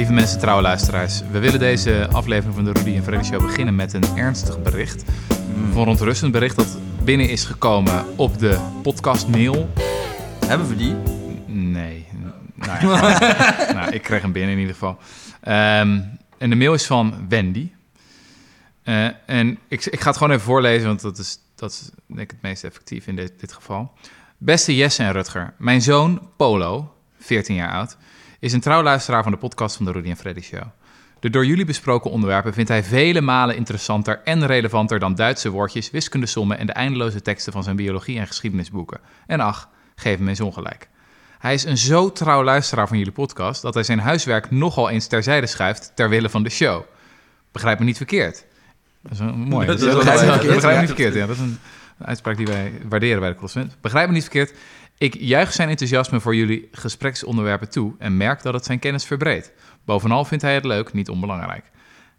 Lieve mensen, trouwe luisteraars. We willen deze aflevering van de Rudy en Freddy Show beginnen met een ernstig bericht. Een verontrustend bericht dat binnen is gekomen op de podcastmail. Hebben we die? Nee. Nou, ja. nou, ik kreeg hem binnen in ieder geval. Ehm, en de mail is van Wendy. Eh, en ik, ik ga het gewoon even voorlezen, want dat is, dat is denk ik het meest effectief in dit, dit geval. Beste Jesse en Rutger, mijn zoon Polo, 14 jaar oud, is een trouw luisteraar van de podcast van de Rudy en Freddy Show. De door jullie besproken onderwerpen vindt hij vele malen interessanter en relevanter dan Duitse woordjes, wiskundesommen en de eindeloze teksten van zijn biologie- en geschiedenisboeken. En ach, geef hem eens ongelijk. Hij is een zo trouw luisteraar van jullie podcast dat hij zijn huiswerk nogal eens terzijde schuift ter wille van de show. Begrijp me niet verkeerd. Dat is een mooi. Dat is begrijp me niet verkeerd. Ja. dat is een uitspraak die wij waarderen bij de consument. Begrijp me niet verkeerd. Ik juich zijn enthousiasme voor jullie gespreksonderwerpen toe en merk dat het zijn kennis verbreedt. Bovenal vindt hij het leuk, niet onbelangrijk.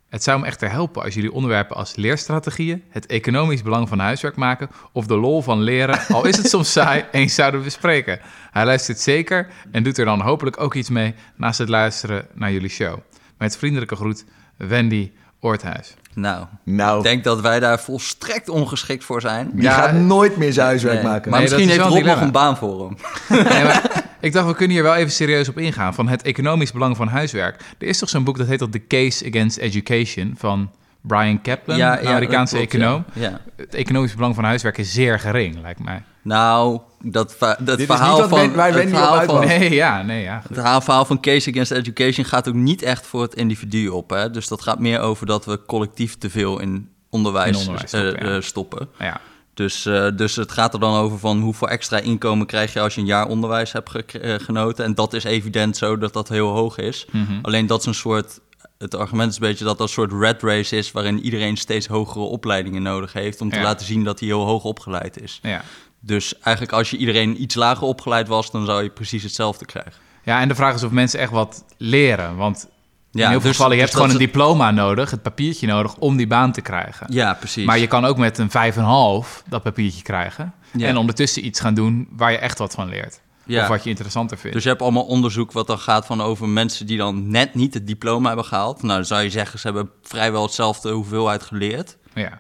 Het zou me echter helpen als jullie onderwerpen als leerstrategieën, het economisch belang van huiswerk maken of de lol van leren, al is het soms saai, eens zouden bespreken. Hij luistert zeker en doet er dan hopelijk ook iets mee naast het luisteren naar jullie show. Met vriendelijke groet, Wendy Oorthuis. Nou, Nou, ik denk dat wij daar volstrekt ongeschikt voor zijn. die Ja, gaat nooit meer zijn huiswerk Nee, maken. Maar Nee, dat misschien is heeft Rob nog een baan voor hem. Nee, maar ik dacht, we kunnen hier wel even serieus op ingaan. Van het economisch belang van huiswerk. Er is toch zo'n boek dat heet al The Case Against Education van Brian Kaplan, een Amerikaanse dat klopt, econoom. Ja. Ja. Het economisch belang van huiswerk is zeer gering, lijkt mij. Nou, dat, dat Dit is verhaal niet wat van... Het verhaal van-. Nee, ja, nee, ja. Het verhaal- verhaal van Case Against Education gaat ook niet echt voor het individu op. Hè? Dus dat gaat meer over dat we collectief te veel in onderwijs, In onderwijs eh, stoppen, ja. eh, stoppen. ja. Dus, eh, dus het gaat er dan over van hoeveel extra inkomen krijg je als je een jaar onderwijs hebt ge- genoten. En dat is evident zo dat dat heel hoog is. Mhm. Alleen dat is een soort. Het argument is een beetje dat dat een soort red race is. waarin iedereen steeds hogere opleidingen nodig heeft. om te Ja. laten zien dat hij heel hoog opgeleid is. ja. Dus eigenlijk als je iedereen iets lager opgeleid was. dan zou je precies hetzelfde krijgen. Ja, en de vraag is of mensen echt wat leren. Want in heel veel dus- gevallen, je dus hebt gewoon een diploma nodig, het papiertje nodig, om die baan te krijgen. Ja, precies. Maar je kan ook met een 5,5 dat papiertje krijgen. Ja. En ondertussen iets gaan doen waar je echt wat van leert. Ja. Of wat je interessanter vindt. Dus je hebt allemaal onderzoek wat dan gaat van over mensen die dan net niet het diploma hebben gehaald. Nou, dan zou je zeggen, ze hebben vrijwel hetzelfde hoeveelheid geleerd. ja.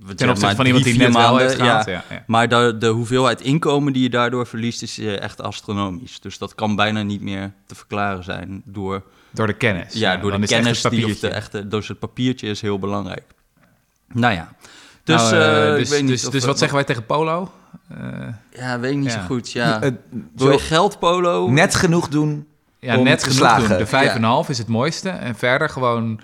We Ten zeggen opzichte van iemand die net wel maanden, heeft gehaald. ja. Ja, ja. Maar de, de hoeveelheid inkomen die je daardoor verliest is eh, echt astronomisch. Dus dat kan bijna niet meer te verklaren zijn door, Door de kennis. ja, door de kennis het die of de echte, dus het papiertje is heel belangrijk. Nou ja, dus, Nou, eh, eh, dus, ik weet niet dus, of, dus eh, wat zeggen wij tegen Polo? Eh, Ja, weet ik niet Ja. zo goed. Ja. Wil je geld, Polo? net genoeg doen. ja, net te genoeg slagen. doen. De 5,5 is het mooiste. En verder gewoon,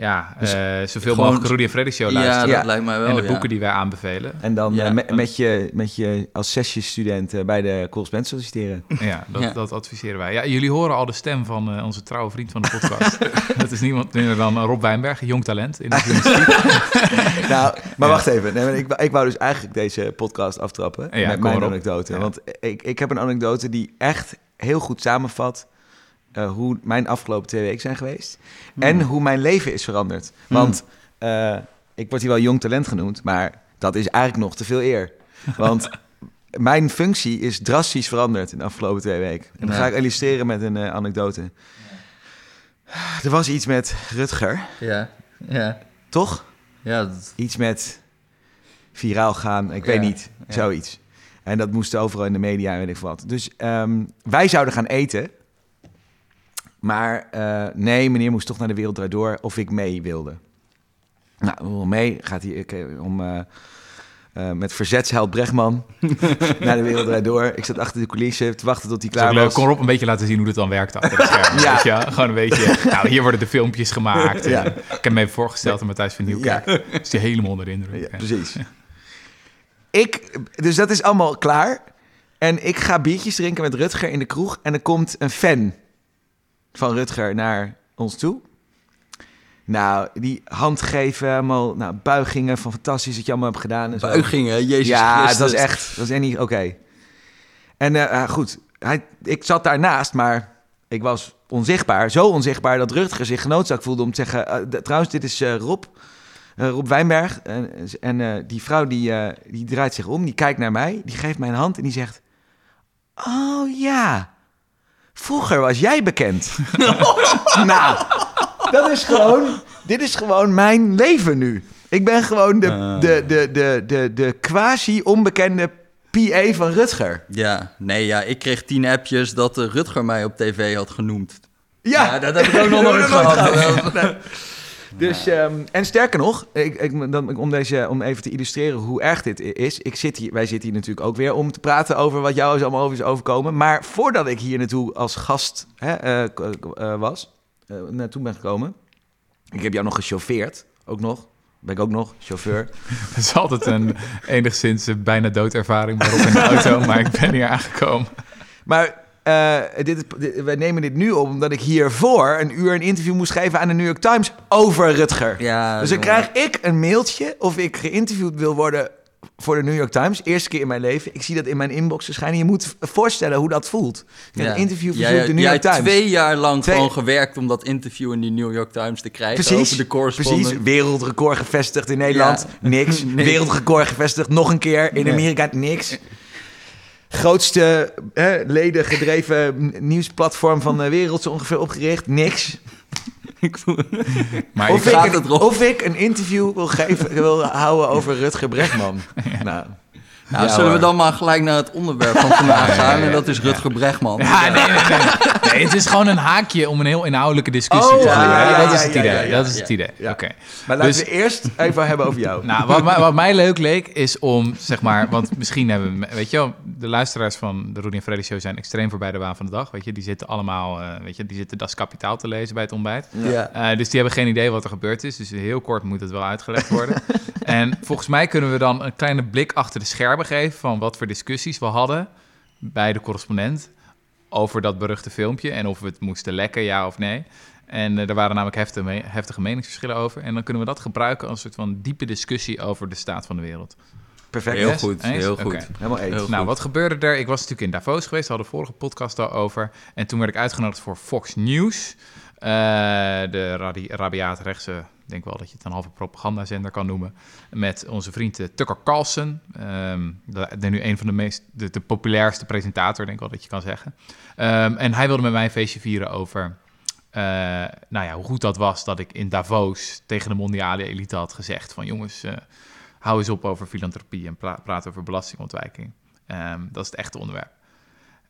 ja, Dus eh, zoveel gewoon- mogelijk Rudy en Freddy show Ja, luisteren. dat Ja. lijkt mij wel, en de ja. boeken die wij aanbevelen. En dan Ja. eh, met, met, je, met je als sessiestudent eh, bij de correspondent solliciteren. Ja, dat, Ja. dat adviseren wij. Ja, jullie horen al de stem van eh, onze trouwe vriend van de podcast. dat is niemand minder dan Rob Wijnberg, jong talent in de journalistiek. nou, maar Ja. wacht even. Nee, maar ik, wou- ik wou dus eigenlijk deze podcast aftrappen Ja, met mijn op. anekdote. Ja. Want ik, ik heb een anekdote die echt heel goed samenvat eh, hoe mijn afgelopen twee weken zijn geweest. Hmm. En hoe mijn leven is veranderd. Want eh, ik word hier wel jong talent genoemd, maar dat is eigenlijk nog te veel eer. Want mijn functie is drastisch veranderd in de afgelopen twee weken. En dat ga ik illustreren met een eh, anekdote. Er was iets met Rutger, Ja, ja. toch? Ja, dat, Iets met viraal gaan, ik Ja, weet niet, ja. zoiets. En dat moest overal in de media en weet ik wat. Dus ehm, wij zouden gaan eten. Maar eh, nee, meneer moest toch naar de Wereld Door of ik mee wilde. Nou, mee. Gaat hij ik, eh, om, eh, eh, met verzetsheld Brechtman naar de Wereld Door. Ik zat achter de coulissen te wachten tot hij Klaar was. Kon Rob een beetje laten zien hoe het dan werkt achter de schermen. Ja. Gewoon een beetje, nou, hier worden de filmpjes gemaakt. Ja. En Ik heb me even voorgesteld aan Matthijs van Nieuwkerk. Is die helemaal onder de indruk. Ja, Ja. precies. Ik, dus dat is allemaal klaar. En ik ga biertjes drinken met Rutger in de kroeg. En er komt een fan van Rutger naar ons toe. Nou, die hand geven, allemaal nou, buigingen van fantastisch wat je allemaal hebt gedaan. En zo. buigingen, Jezus ja, Christus. dat was echt, dat echt niet oké. En eh, ah, goed, hij, ik zat daarnaast, maar ik was onzichtbaar. Zo onzichtbaar dat Rutger zich genoodzaakt voelde om te zeggen... eh, trouwens, dit is eh, Rob, Rob Wijnberg. En, en die vrouw die, die draait zich om, die kijkt naar mij, die geeft mij een hand en die zegt... Oh ja, Vroeger was jij bekend. nou, dat is gewoon... Dit is gewoon mijn leven nu. Ik ben gewoon de, Ah. de, de, de, de, de quasi-onbekende PA van Rutger. Ja, nee, ja, ik kreeg tien appjes dat eh, Rutger mij op tv had genoemd. Ja, Ja, dat heb ik ook nog nooit gehad. Dus, ehm, en sterker nog, ik, ik, dan, om, deze, om even te illustreren hoe erg dit is. Ik zit hier, wij zitten hier natuurlijk ook weer om te praten over wat jou is allemaal over is overkomen. Maar voordat ik hier naartoe als gast hè, eh, eh, was, eh, naartoe ben gekomen. Ik heb jou nog gechauffeerd, ook nog. Ben ik ook nog, chauffeur. Het is altijd een enigszins bijna doodervaring waarop in de auto, maar ik ben hier aangekomen. Maar eh, dit, dit- wij nemen dit nu op omdat ik hiervoor een uur een interview moest geven aan de New York Times over Rutger. Ja, Dus dan jongen. krijg ik een mailtje of ik geïnterviewd wil worden voor de New York Times. Eerste keer in mijn leven. Ik zie dat in mijn inbox verschijnen. Je moet voorstellen hoe dat voelt. Ik heb Ja. een interview verzoek de New jij York Times. twee jaar lang Twee- gewoon gewerkt om dat interview in die New York Times te krijgen. Precies, over de correspondent. precies. Wereldrecord gevestigd in Nederland. Ja. Niks. Nee. Wereldrecord gevestigd nog een keer in Nee. Amerika. Niks. Grootste hè, leden gedreven nieuwsplatform van de wereld zo ongeveer opgericht. Niks. Ik voel- Maar Of ik, het of ik een interview wil, geven, wil houden over Rutger Bregman. Nou, Nou, Ja, zullen we dan maar gelijk naar het onderwerp van vandaag ja, gaan. ja, En dat is. Rutger Bregman. ja, nee, nee, nee. nee, het is gewoon een haakje om een heel inhoudelijke discussie Oh, te ja, voeren. dat is het idee. dat is het idee. Oké. maar laten Dus- we eerst even hebben over jou. Nou, wat, mij- wat mij leuk leek is om, zeg maar, want misschien hebben we, weet je wel, de luisteraars van de Rudy en Freddy Show zijn extreem voorbij de waan van de dag, weet je. Die zitten allemaal, eh, weet je, die zitten Das Kapitaal te lezen bij het ontbijt. Ja. Eh, dus die hebben geen idee wat er gebeurd is. Dus heel kort moet het wel uitgelegd worden. en volgens mij kunnen we dan een kleine blik achter de schermen geven van wat voor discussies we hadden bij de correspondent over dat beruchte filmpje en of we het moesten lekken, ja of nee. En eh, er waren namelijk heftige, me- heftige meningsverschillen over. En dan kunnen we dat gebruiken als een soort van diepe discussie over de staat van de wereld. Perfect. Heel Yes? goed, Eens? heel goed. Helemaal eens. Heel Nou, goed. wat gebeurde er? Ik was natuurlijk in Davos geweest, we hadden vorige podcast al over. En toen werd ik uitgenodigd voor Fox News. Eh, de rabiaat rechtse, denk wel dat je het een halve propagandazender kan noemen. Met onze vriend eh, Tucker Carlson. Ehm de, nu een van de meest, de, populairste presentator, denk ik wel dat je kan zeggen. Ehm, en hij wilde met mij een feestje vieren over... eh, nou ja, hoe goed dat was dat ik in Davos tegen de mondiale elite had gezegd van jongens, eh, hou eens op over filantropie en pra- praat over belastingontwijking. Ehm, dat is het echte onderwerp.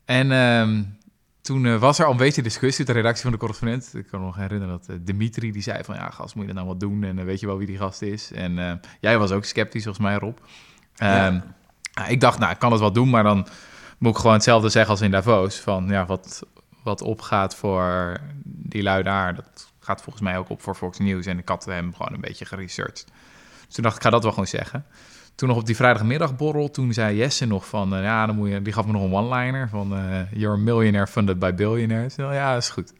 En toen eh, was er al een beetje discussie de redactie van de correspondent. Ik kan me nog herinneren dat eh, Dimitri die zei van... ja, gast, moet je dat nou wat doen? En eh, weet je wel wie die gast is? En jij was ook sceptisch, volgens mij, Rob. Ehm, nou, ik dacht, nou, ik kan het wel doen, maar dan moet ik gewoon hetzelfde zeggen als in Davos. Van, ja, wat, wat opgaat voor die lui daar, dat gaat volgens mij ook op voor Fox News. En ik had hem gewoon een beetje geresearched. Dus toen dacht ik, ik ga dat wel gewoon zeggen. Toen nog op die vrijdagmiddagborrel, toen zei Jesse nog van... eh, ja, dan moet je, die gaf me nog een one-liner van... eh you're a millionaire funded by billionaires. Nou, ja, is goed.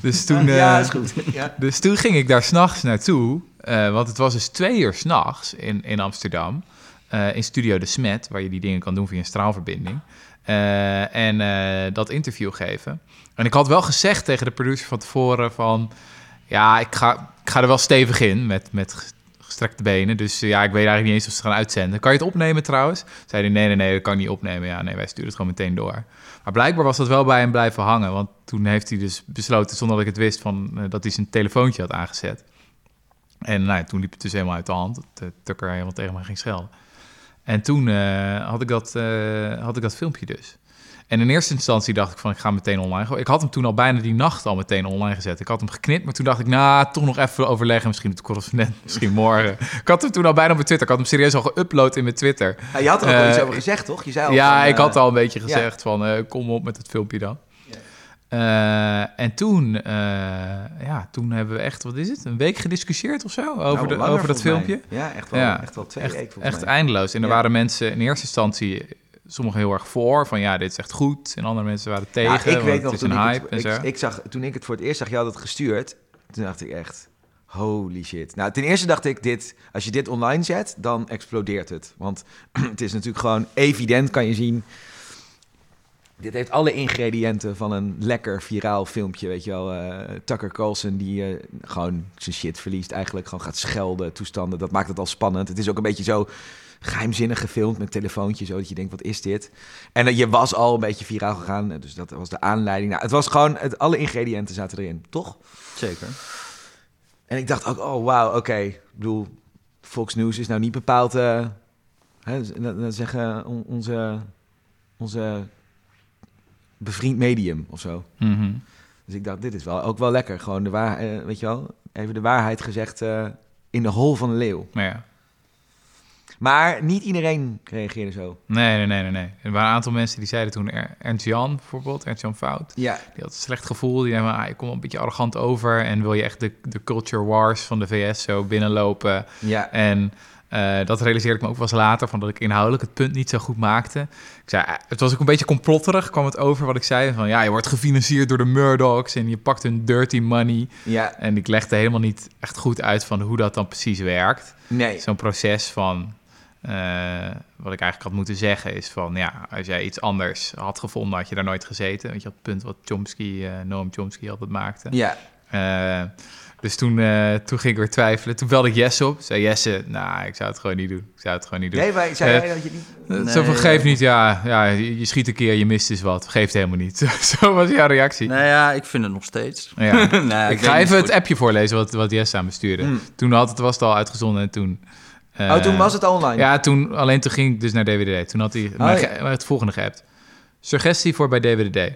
Dus toen, ja, eh, is goed. Ja. dus toen ging ik daar s'nachts naartoe. want het was dus twee uur s'nachts in, in Amsterdam. in Studio De Smet, waar je die dingen kan doen via een straalverbinding. En dat interview geven. En ik had wel gezegd tegen de producer van tevoren van... Ja, ik ga, ik ga er wel stevig in met, met gestrekte benen. Dus eh, ja, ik weet eigenlijk niet eens of ze gaan uitzenden. Kan je het opnemen trouwens? Zei hij, nee, nee, nee, dat kan ik niet opnemen. Ja, nee, wij sturen het gewoon meteen door. Maar blijkbaar was dat wel bij hem blijven hangen. Want toen heeft hij dus besloten, zonder dat ik het wist, van, eh, dat hij zijn telefoontje had aangezet. En nou, ja, toen liep het dus helemaal uit de hand. Dat uh, Tucker helemaal tegen mij ging schelden. En toen eh, had, ik dat, eh, had ik dat filmpje dus. En in eerste instantie dacht ik van, ik ga meteen online. Ik had hem toen al bijna die nacht al meteen online gezet. Ik had hem geknipt, maar toen dacht ik, nou, toch nog even overleggen. Misschien met de correspondent, misschien morgen. Ik had hem toen al bijna op mijn Twitter. Ik had hem serieus al geüpload in mijn Twitter. Ja, je had er ook Eh, iets over gezegd, toch? Je zei al Ja, van, ik eh, had al een beetje ja. gezegd van, eh, kom op met het filmpje dan. Eh, en toen, eh, ja, toen hebben we echt, wat is het, een week gediscussieerd of zo over, nou, de, over dat mij. filmpje. Ja, echt wel, Ja, echt wel twee echt, weken echt mij. eindeloos. En er Ja. waren mensen in eerste instantie, sommigen heel erg voor, van ja, dit is echt goed. En andere mensen waren tegen, Ja, ik weet nog, het is een ik, hype het, en ik, zo. ik zag, toen ik het voor het eerst zag, je had het gestuurd. Toen dacht ik echt, holy shit. Nou, ten eerste dacht ik, dit, als je dit online zet, dan explodeert het. Want het is natuurlijk gewoon evident, kan je zien... Dit heeft alle ingrediënten van een lekker viraal filmpje, weet je wel. eh, Tucker Carlson die eh, gewoon zijn shit verliest, eigenlijk gewoon gaat schelden, toestanden. Dat maakt het al spannend. Het is ook een beetje zo geheimzinnig gefilmd met telefoontje, zo dat je denkt, wat is dit? En eh, je was al een beetje viraal gegaan, eh, dus dat was de aanleiding. Nou, het was gewoon, het, alle ingrediënten zaten erin, toch? Zeker. En ik dacht ook, oh wauw, oké. Ik bedoel, Fox News is nou niet bepaald, eh, hè, zeggen on- onze, onze bevriend medium of zo. Mhm. Dus ik dacht, dit is wel ook wel lekker. Gewoon de waarheid, weet je wel, even de waarheid gezegd in de hol van de leeuw. Ja. Maar niet iedereen reageerde zo. Nee, nee, nee, nee, nee. Er waren een aantal mensen die zeiden toen, Er- Ernst Jan bijvoorbeeld, Ernst Jan Fout. Ja, Die had een slecht gevoel. Die zei, ah, je komt een beetje arrogant over. En wil je echt de, de culture wars van de VS zo binnenlopen. ja. En eh, dat realiseerde ik me ook wel eens later, van dat ik inhoudelijk het punt niet zo goed maakte. Ik zei, eh, het was ook een beetje complotterig, kwam het over wat ik zei. Van ja, je wordt gefinancierd door de Murdochs en je pakt hun dirty money. ja, En ik legde helemaal niet echt goed uit van hoe dat dan precies werkt. nee. Zo'n proces van, eh, wat ik eigenlijk had moeten zeggen, is van ja, als jij iets anders had gevonden, had je daar nooit gezeten. Weet je, dat punt wat Chomsky, eh Noam Chomsky altijd maakte. Ja, Eh, dus toen, eh, toen ging ik weer twijfelen. Toen belde ik Jesse op. Zei Jesse, nou, ik zou het gewoon niet doen. Ik zou het gewoon niet doen. nee, maar zei jij dat je niet... Nee, zo van, geef eh, niet, ja, ja, je je schiet een keer, je mist dus wat. Geeft helemaal niet. zo was jouw reactie. Nou ja, ik vind het nog steeds. Ja. Nee, ik weet ga even het appje voorlezen wat, wat Jesse aan me stuurde. Hmm. Toen had het, was het al uitgezonden en toen... oh, toen was het online. Ja, toen, alleen toen ging ik dus naar DWDD. Toen had hij mij Oh, ja. het volgende geappt. Suggestie voor bij DWDD.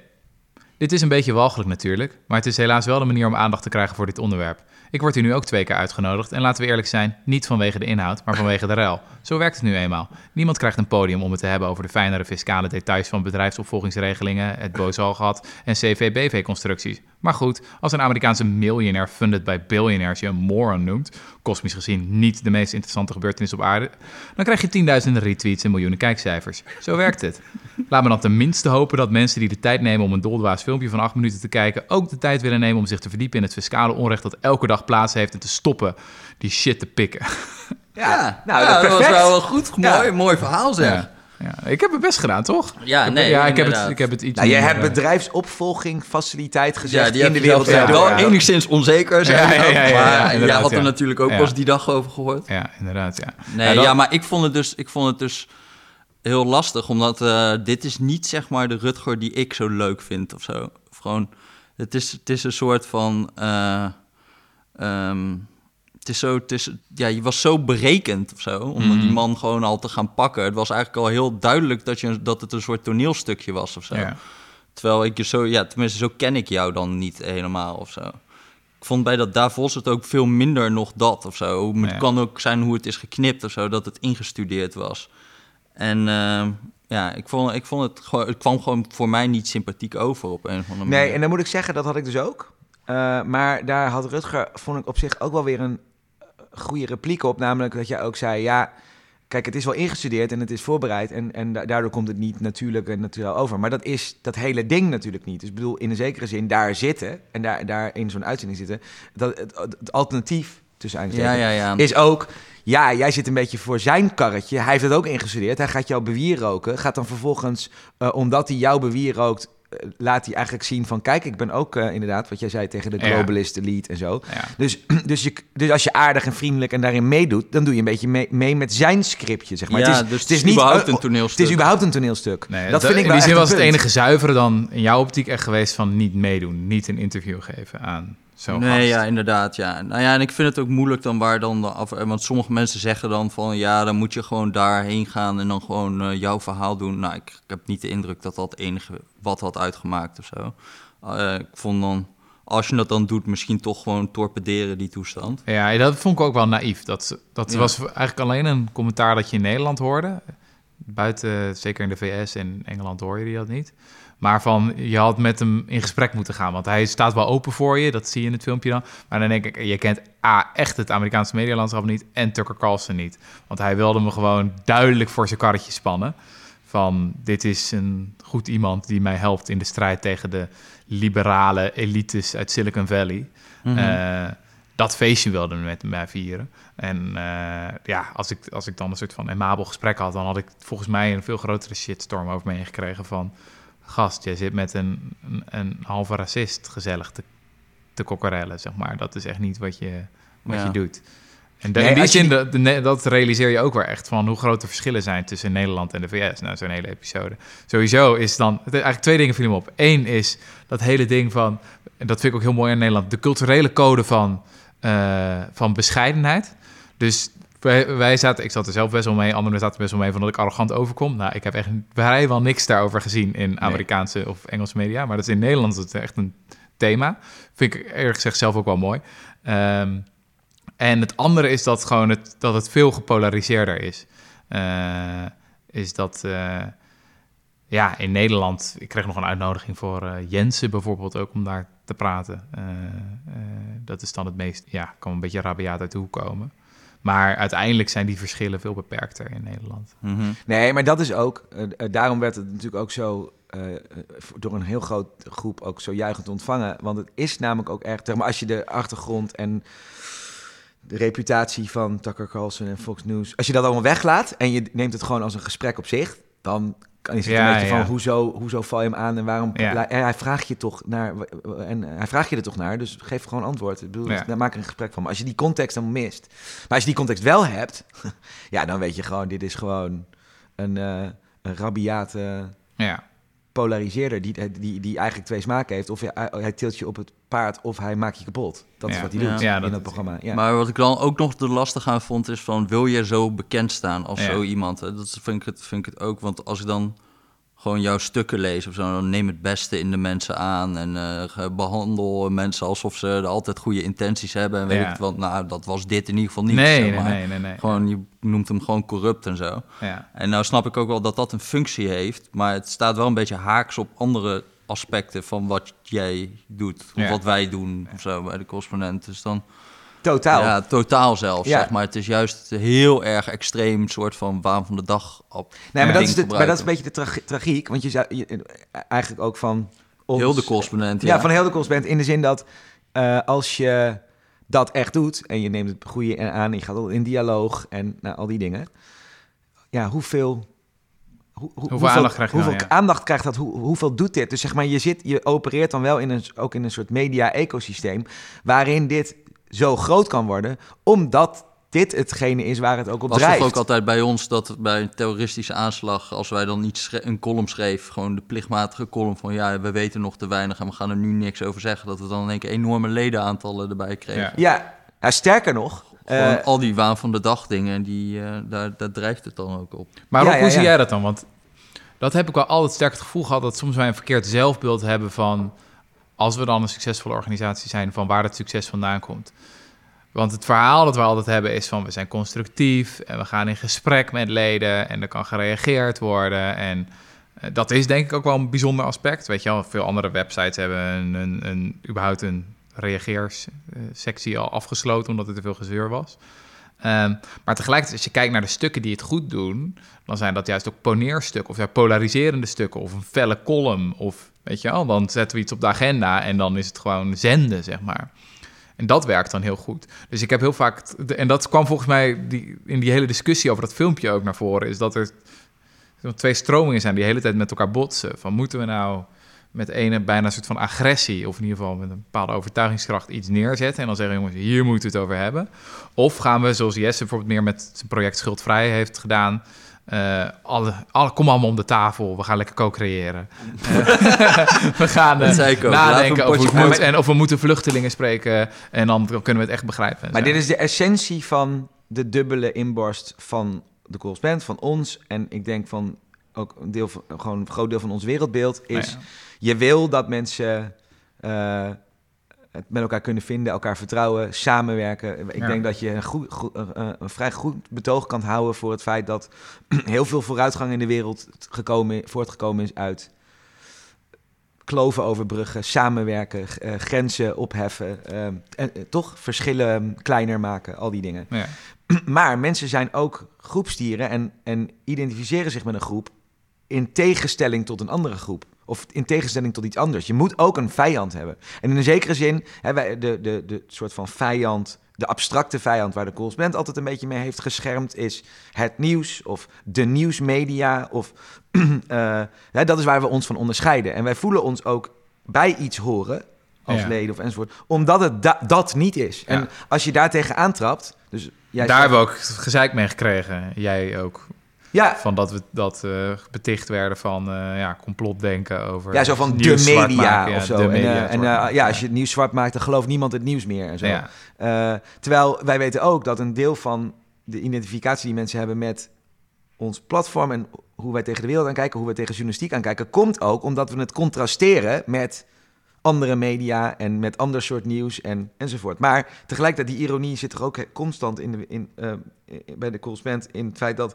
Dit is een beetje walgelijk natuurlijk, maar het is helaas wel de manier om aandacht te krijgen voor dit onderwerp. Ik word hier nu ook twee keer uitgenodigd en laten we eerlijk zijn, niet vanwege de inhoud, maar vanwege de ruil. Zo werkt het nu eenmaal. Niemand krijgt een podium om het te hebben over de fijnere fiscale details van bedrijfsopvolgingsregelingen, het booshalgehad en CV-BV-constructies. Maar goed, als een Amerikaanse miljonair funded by billionaires je een moron noemt, kosmisch gezien niet de meest interessante gebeurtenis op aarde, dan krijg je tienduizenden retweets en miljoenen kijkcijfers. Zo werkt het. Laat me dan tenminste hopen dat mensen die de tijd nemen om een doldwaas filmpje van acht minuten te kijken, ook de tijd willen nemen om zich te verdiepen in het fiscale onrecht dat elke dag plaats heeft en te stoppen die shit te pikken. Ja, nou, ja, dat dat was wel een goed, mooi, Ja. mooi verhaal zeg. Ja. Ik heb het best gedaan, toch? Ja, Ik- nee, ja, ik heb, het, ik heb het iets Nou, jij minder, hebt eh, bedrijfsopvolging, faciliteit gezegd Ja, die in de je zelf wereld. Ja, wel ja. enigszins onzeker zijn. Ja, ja, ja, ja, maar ja, jij had er natuurlijk ook Ja. pas die dag over gehoord. Ja, inderdaad, ja. Nee, Ja, ja, maar ik vond het dus, ik vond het dus heel lastig, omdat eh, dit is niet zeg maar de Rutger die ik zo leuk vind of zo. Of gewoon, het is, het is een soort van, eh, ehm, het is zo, het is, ja, je was zo berekend of zo, om Mhm. die man gewoon al te gaan pakken. Het was eigenlijk al heel duidelijk dat, je, dat het een soort toneelstukje was of zo. Ja. Terwijl ik je zo, ja, tenminste zo ken ik jou dan niet helemaal of zo. Ik vond bij dat Davos het ook veel minder nog dat of zo. Het Ja. kan ook zijn hoe het is geknipt of zo, dat het ingestudeerd was. En ehm, ja, ik vond, ik vond het gewoon, het kwam gewoon voor mij niet sympathiek over op een of andere manier. Nee, en dan moet ik zeggen, dat had ik dus ook. Eh, maar daar had Rutger, vond ik op zich ook wel weer een goede repliek op. Namelijk dat jij ook zei, ja, kijk, het is wel ingestudeerd en het is voorbereid. En, en da- daardoor komt het niet natuurlijk en natuurlijk over. Maar dat is dat hele ding natuurlijk niet. Dus ik bedoel, in een zekere zin daar zitten en daar, daar in zo'n uitzending zitten. Dat, het, het alternatief, tussen ja, ja, ja. is ook... Ja, jij zit een beetje voor zijn karretje. Hij heeft het ook ingestudeerd. Hij gaat jouw bewier roken. Gaat dan vervolgens, eh, omdat hij jouw bewier rookt... eh, laat hij eigenlijk zien van... Kijk, ik ben ook eh, inderdaad, wat jij zei tegen de globalist elite en zo. Ja. Dus, dus, je, dus als je aardig en vriendelijk en daarin meedoet... dan doe je een beetje mee, mee met zijn scriptje, zeg maar. Ja, het is, dus het is niet überhaupt een toneelstuk. Het is überhaupt een toneelstuk. Nee, dat vind ik in wel die zin was het enige zuivere dan in jouw optiek echt geweest van niet meedoen. Niet een interview geven aan Nee, gast. ja, inderdaad, ja. Nou ja, en ik vind het ook moeilijk dan waar dan de af... Want sommige mensen zeggen dan van... Ja, dan moet je gewoon daarheen gaan en dan gewoon eh, jouw verhaal doen. Nou, ik, ik heb niet de indruk dat dat enige wat had uitgemaakt of zo. Eh, ik vond dan... Als je dat dan doet, misschien toch gewoon torpederen die toestand. Ja, dat vond ik ook wel naïef. Dat, dat Ja. was eigenlijk alleen een commentaar dat je in Nederland hoorde. Buiten, zeker in de VS en Engeland hoor je die dat niet. Maar van, je had met hem in gesprek moeten gaan. Want hij staat wel open voor je, dat zie je in het filmpje dan. Maar dan denk ik, je kent A, echt het Amerikaanse medialandschap niet... en Tucker Carlson niet. Want hij wilde me gewoon duidelijk voor zijn karretje spannen. Van, dit is een goed iemand die mij helpt in de strijd tegen de liberale elites uit Silicon Valley. Eh, dat feestje wilde met mij vieren. En eh, ja, als ik, als ik dan een soort van amabel gesprek had, dan had ik volgens mij een veel grotere shitstorm over me heen gekregen van gast, jij zit met een, een, een halve racist gezellig te, te kokkerellen, zeg maar. Dat is echt niet wat je, wat Ja. je doet. En Nee, in die je zin, die- dat, dat realiseer je ook weer echt van hoe groot de verschillen zijn tussen Nederland en de VS. Nou, zo'n hele episode. Sowieso is dan, eigenlijk twee dingen vielen me op. Eén is dat hele ding van, en dat vind ik ook heel mooi in Nederland, de culturele code van, eh, van bescheidenheid. Dus wij, zaten, ik zat er zelf best wel mee, anderen zaten er best wel mee van dat ik arrogant overkom. Nou, ik heb echt vrijwel niks daarover gezien in Amerikaanse of Engelse media, maar dat is in Nederland is het echt een thema. Vind ik eerlijk gezegd zelf ook wel mooi. Ehm, en het andere is dat gewoon het, dat het veel gepolariseerder is. Eh, is dat, eh, ja, in Nederland, ik kreeg nog een uitnodiging voor eh, Jensen bijvoorbeeld ook om daar te praten. Dat is dan het meest, ja, kan een beetje rabiaat uit de hoek komen. Maar uiteindelijk zijn die verschillen veel beperkter in Nederland. Mhm. Nee, maar dat is ook. eh, eh, daarom werd het natuurlijk ook zo. eh, door een heel groot groep ook zo juichend ontvangen. Want het is namelijk ook echt. Maar, als je de achtergrond en de reputatie van Tucker Carlson en Fox News. Als je dat allemaal weglaat en je neemt het gewoon als een gesprek op zich. dan kan je zitten Ja, een beetje ja. van hoezo, hoezo val je hem aan en waarom. Ja. En hij vraagt je toch naar. En hij vraagt je er toch naar. Dus geef gewoon antwoord. Ik bedoel, Ja. daar maak er een gesprek van. Maar als je die context dan mist. Maar als je die context wel hebt. ja, dan weet je gewoon, dit is gewoon een, eh een rabiate Ja, polariseerder die, die, die eigenlijk twee smaken heeft. Of hij, hij tilt je op het paard of hij maakt je kapot. Dat is wat hij Ja. doet Ja, in dat programma. Ja. Maar wat ik dan ook nog de lastig aan vond, is van wil je zo bekend staan als Ja. zo iemand? Hè? Dat vind ik, het, vind ik het ook. Want als ik dan gewoon jouw stukken lees of zo, neem het beste in de mensen aan. En eh, behandel mensen alsof ze altijd goede intenties hebben. En weet Ja. ik want nou, dat was dit in ieder geval niet. nee, zeg nee, maar. nee, nee, nee. Gewoon, je noemt hem gewoon corrupt en zo. Ja. En nou snap ik ook wel dat dat een functie heeft, maar het staat wel een beetje haaks op andere aspecten van wat jij doet, of Ja. wat wij doen, of zo bij de correspondent. Dus dan, Totaal. ja, totaal zelfs, Ja. zeg maar. Het is juist heel erg extreem soort van waan van de dag op. nee, maar, dat is de, maar dat is een beetje de tragi- tragiek. Want je zou je, eigenlijk ook van... ons- Heel de correspondent, Ja, ja. van heel de correspondent. In de zin dat eh, als je dat echt doet en je neemt het goede aan, en je gaat al in dialoog en nou, al die dingen. Ja, hoeveel. hoe- hoe- hoeveel aandacht krijg je dan, hoeveel ja. aandacht krijgt dat? Hoe, hoeveel doet dit? Dus zeg maar, je, zit, je opereert dan wel in een, ook in een soort media-ecosysteem. waarin dit zo groot kan worden, omdat dit hetgene is waar het ook op was drijft. toch ook altijd bij ons dat bij een terroristische aanslag, als wij dan iets schre- een column schreef, gewoon de plichtmatige column van ja, we weten nog te weinig en we gaan er nu niks over zeggen, dat we dan in één keer enorme ledenaantallen erbij kregen. Ja. Ja, ja, sterker nog. Gewoon eh, al die waan van de dag dingen, die, eh, daar, daar drijft het dan ook op. Maar Ja, Rob, ja, hoe zie jij dat dan? Want dat heb ik wel altijd sterk het gevoel gehad dat soms wij een verkeerd zelfbeeld hebben van als we dan een succesvolle organisatie zijn, van waar het succes vandaan komt. Want het verhaal dat we altijd hebben is van we zijn constructief en we gaan in gesprek met leden en er kan gereageerd worden. En eh, dat is denk ik ook wel een bijzonder aspect. Weet je wel, veel andere websites hebben een, een, een, überhaupt een reageerssectie al afgesloten omdat er te veel gezeur was. Ehm, maar tegelijkertijd, als je kijkt naar de stukken die het goed doen, dan zijn dat juist ook poneerstukken of ja, polariserende stukken of een felle column. Of weet je wel, dan zetten we iets op de agenda en dan is het gewoon zenden, zeg maar. En dat werkt dan heel goed. Dus ik heb heel vaak, en dat kwam volgens mij die, in die hele discussie over dat filmpje ook naar voren, is dat er twee stromingen zijn die de hele tijd met elkaar botsen. Van moeten we nou met ene bijna een soort van agressie, of in ieder geval met een bepaalde overtuigingskracht iets neerzetten en dan zeggen jongens, hier moeten we het over hebben. Of gaan we, zoals Jesse bijvoorbeeld meer met zijn project Schuldvrij heeft gedaan, eh, alle, alle, kom allemaal om de tafel, we gaan lekker co-creëren. Eh, we gaan eh, nadenken over hoe het moet en of we moeten vluchtelingen spreken en dan kunnen we het echt begrijpen. en Maar zo. dit is de essentie van de dubbele inborst van de correspondent, van ons. En ik denk van ook een deel van, gewoon een groot deel van ons wereldbeeld is... Nou ja. Je wil dat mensen het met elkaar kunnen vinden, elkaar vertrouwen, samenwerken. Ik Ja. denk dat je een, goed, goed- een vrij goed betoog kan houden voor het feit dat heel veel vooruitgang in de wereld gekomen, voortgekomen is uit kloven overbruggen, samenwerken, eh, grenzen opheffen, eh, en, eh, toch verschillen kleiner maken, al die dingen. Ja. Maar mensen zijn ook groepsdieren en, en identificeren zich met een groep in tegenstelling tot een andere groep. Of in tegenstelling tot iets anders. Je moet ook een vijand hebben. En in een zekere zin, hè, wij, de, de, de soort van vijand de abstracte vijand waar de correspondent altijd een beetje mee heeft geschermd, is het nieuws of de nieuwsmedia. Of, eh, ja, dat is waar we ons van onderscheiden. En wij voelen ons ook bij iets horen, als Ja. leden of enzovoort, omdat het da- dat niet is. En als je daar tegen aantrapt, dus jij Daar hebben we ook gezeik mee gekregen. Jij ook. Ja, Van dat we dat eh, beticht werden van eh, ja, complotdenken over. ja, zo van de media ja, of zo. en eh, en ja, als je het nieuws zwart maakt, dan gelooft niemand het nieuws meer en zo. Ja. Terwijl wij weten ook dat een deel van de identificatie die mensen hebben met ons platform en hoe wij tegen de wereld aankijken, hoe wij tegen journalistiek aankijken, komt ook omdat we het contrasteren met andere media en met ander soort nieuws en, enzovoort. Maar tegelijkertijd, die ironie zit er ook constant in de, in, bij de correspondent in het feit dat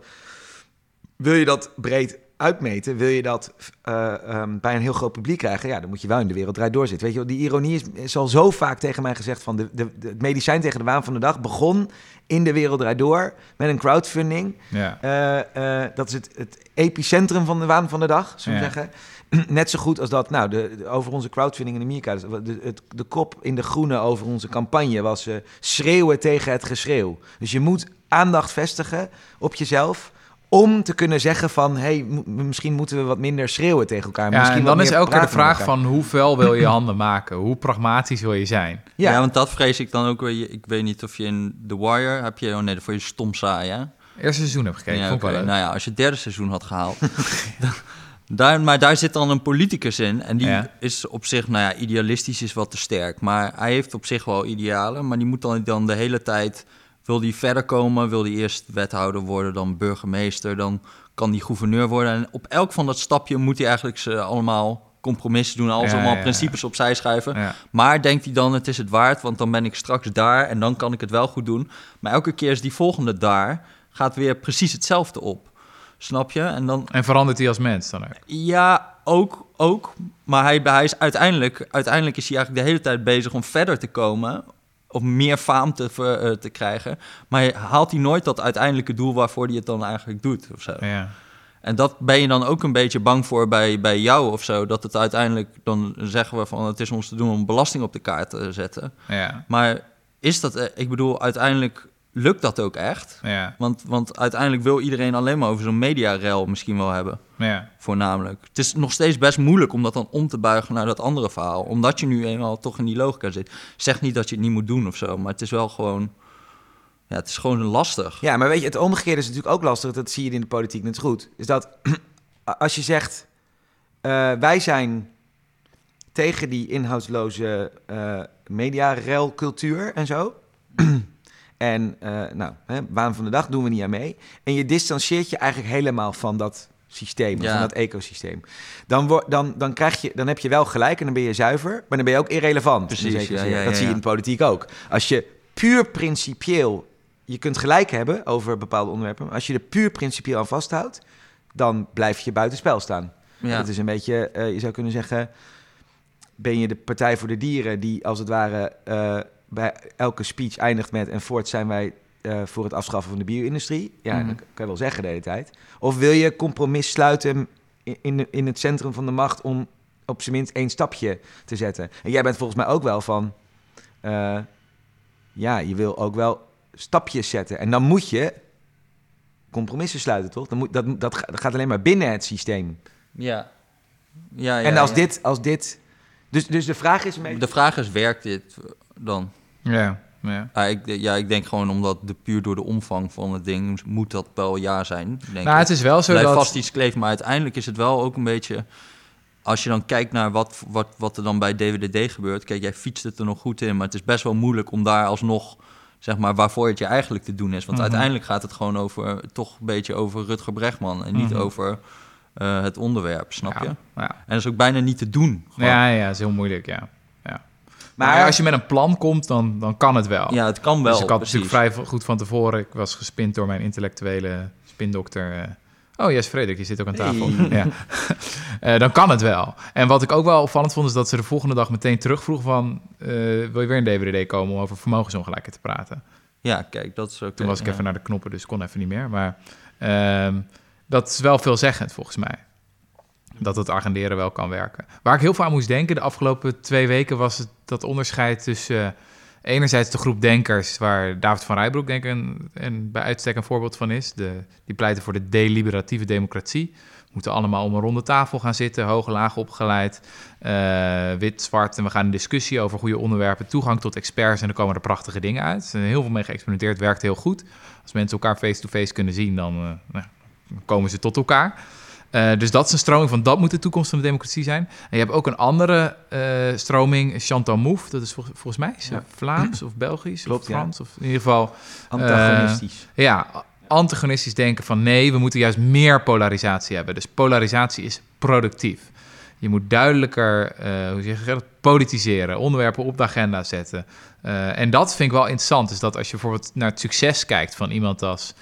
wil je dat breed uitmeten, wil je dat eh, ehm, bij een heel groot publiek krijgen, ja, dan moet je wel in de wereld draait doorzitten. Weet je, die ironie is, is al zo vaak tegen mij gezegd van de, de, de- het medicijn tegen de waan van de dag begon in de wereld draait door met een crowdfunding. Ja. Eh, eh, dat is het, het epicentrum van de waan van de dag, we Ja. zeggen. Net zo goed als dat, nou, de, over onze crowdfunding in Amerika. dus De, het, de kop in de groene over onze campagne was schreeuwen tegen het geschreeuw. Dus je moet aandacht vestigen op jezelf om te kunnen zeggen van... hé, hey, misschien moeten we wat minder schreeuwen tegen elkaar. Ja, misschien en dan is elke keer de vraag van hoe fel wil je handen maken? Hoe pragmatisch wil je zijn? Ja. Ja, want dat vrees ik dan ook weer. Ik weet niet of je in The Wire heb je... Oh nee, dat vond je stom saai, hè? Eerste seizoen heb gekeken, Ja, vond ik oké. wel leuk. Nou ja, als je het derde seizoen had gehaald. dan- daar, maar daar zit dan een politicus in. En die Ja. is op zich, nou ja, idealistisch is wat te sterk. Maar hij heeft op zich wel idealen. Maar die moet dan, dan de hele tijd. Wil die verder komen? Wil die eerst wethouder worden, dan burgemeester? Dan kan die gouverneur worden. En op elk van dat stapje moet hij eigenlijk ze allemaal compromissen doen. Alles Ja, allemaal ja, ja. principes opzij schuiven. Maar denkt hij dan, het is het waard, want dan ben ik straks daar en dan kan ik het wel goed doen. Maar elke keer is die volgende daar, gaat weer precies hetzelfde op. Snap je? En dan, En verandert hij als mens dan ook? ja, ook, ook. Maar hij, hij is uiteindelijk, uiteindelijk is hij eigenlijk de hele tijd bezig om verder te komen. Of meer faam te, eh, te krijgen. Maar haalt hij nooit dat uiteindelijke doel waarvoor hij het dan eigenlijk doet. Of zo. Ja. En dat ben je dan ook een beetje bang voor bij, bij jou of zo. Dat het uiteindelijk, dan zeggen we van het is ons te doen om belasting op de kaart te zetten. Ja. Maar is dat, eh, ik bedoel, uiteindelijk lukt dat ook echt? Ja. Want, want uiteindelijk wil iedereen alleen maar over zo'n mediarel misschien wel hebben, Ja. voornamelijk. Het is nog steeds best moeilijk om dat dan om te buigen naar dat andere verhaal. Omdat je nu eenmaal toch in die logica zit. Zeg niet dat je het niet moet doen of zo, maar het is wel gewoon... Ja, het is gewoon lastig. Ja, maar weet je, het omgekeerde is natuurlijk ook lastig. Dat zie je in de politiek net goed. Is dat als je zegt, eh, wij zijn tegen die inhoudsloze eh mediarelcultuur en zo. en eh, nou, hè, waan van de dag doen we niet aan mee. En je distancieert je eigenlijk helemaal van dat systeem, Ja. van dat ecosysteem. Dan, dan, dan, krijg je, dan heb je wel gelijk en dan ben je zuiver, maar dan ben je ook irrelevant. Precies, ja, ja, dat zie je in de politiek ook. Als je puur principieel je kunt gelijk hebben over bepaalde onderwerpen. Maar als je er puur principieel aan vasthoudt, dan blijf je buitenspel staan. Dat is een beetje, eh, je zou kunnen zeggen, ben je de Partij voor de Dieren die als het ware eh, bij elke speech eindigt met en voort zijn wij eh, voor het afschaffen van de bio-industrie. Ja, Mhm. dat kan je wel zeggen de hele tijd. Of wil je compromis sluiten in, in, het centrum van de macht om op zijn minst één stapje te zetten? En jij bent volgens mij ook wel van, eh, ja, je wil ook wel stapjes zetten. En dan moet je compromissen sluiten, toch? Dan moet, dat, dat ga- dat gaat alleen maar binnen het systeem. Ja. ja, ja en als ja. dit, als dit... Dus, dus de vraag is beetje... De vraag is, werkt dit dan? Ja. Ja. Ja ik, ja, ik denk gewoon omdat de, puur door de omvang van het ding moet dat wel ja zijn. Denk Nou, ik. het is wel zo Blijft dat... vast iets kleven, maar uiteindelijk is het wel ook een beetje... Als je dan kijkt naar wat, wat, wat er dan bij DWDD gebeurt... Kijk, jij fietst het er nog goed in, maar het is best wel moeilijk om daar alsnog... Zeg maar, waarvoor het je eigenlijk te doen is. Want Mhm. uiteindelijk gaat het gewoon over, toch een beetje over Rutger Bregman... en niet Mhm. over eh, het onderwerp, snap Ja, je? Ja. En dat is ook bijna niet te doen. gewoon. Ja, ja, is heel moeilijk, ja. Maar, als je met een plan komt, dan, dan kan het wel. Ja, het kan wel, dus ik had precies. natuurlijk vrij goed van tevoren... Ik was gespind door mijn intellectuele spindokter... eh. Oh, yes, Frederik, je zit ook aan tafel. Hey. Ja. Eh, dan kan het wel. En wat ik ook wel opvallend vond... is dat ze de volgende dag meteen terugvroeg van... eh, wil je weer een DWDD komen om over vermogensongelijkheid te praten? Ja, kijk, dat is ook... Toen was ik ja. even naar de knoppen, dus kon even niet meer. Maar ehm, dat is wel veelzeggend volgens mij. Dat het agenderen wel kan werken. Waar ik heel veel aan moest denken de afgelopen twee weken was het dat onderscheid tussen enerzijds de groep denkers waar David van Rijbroek denk ik een, bij uitstek een voorbeeld van is. Die pleiten voor de deliberatieve democratie. We moeten allemaal om een ronde tafel gaan zitten, hoog en laag opgeleid, eh, wit, zwart. En we gaan een discussie over goede onderwerpen, toegang tot experts en er komen er prachtige dingen uit. Er zijn heel veel mee geëxperimenteerd, werkt heel goed. Als mensen elkaar face-to-face kunnen zien, dan, uh, nou, dan komen ze tot elkaar. Uh, dus dat is een stroming van dat moet de toekomst van de democratie zijn. En je hebt ook een andere uh, stroming, Chantal Mouffe. Dat is vol volgens mij is ja. Vlaams of Belgisch Klopt, of Frans. Ja. Of in ieder geval... Antagonistisch. Uh, ja, antagonistisch denken van nee, we moeten juist meer polarisatie hebben. Dus polarisatie is productief. Je moet duidelijker, hoe zeg je dat, politiseren, onderwerpen op de agenda zetten. en dat vind ik wel interessant. Is dat als je bijvoorbeeld naar het succes kijkt van iemand als...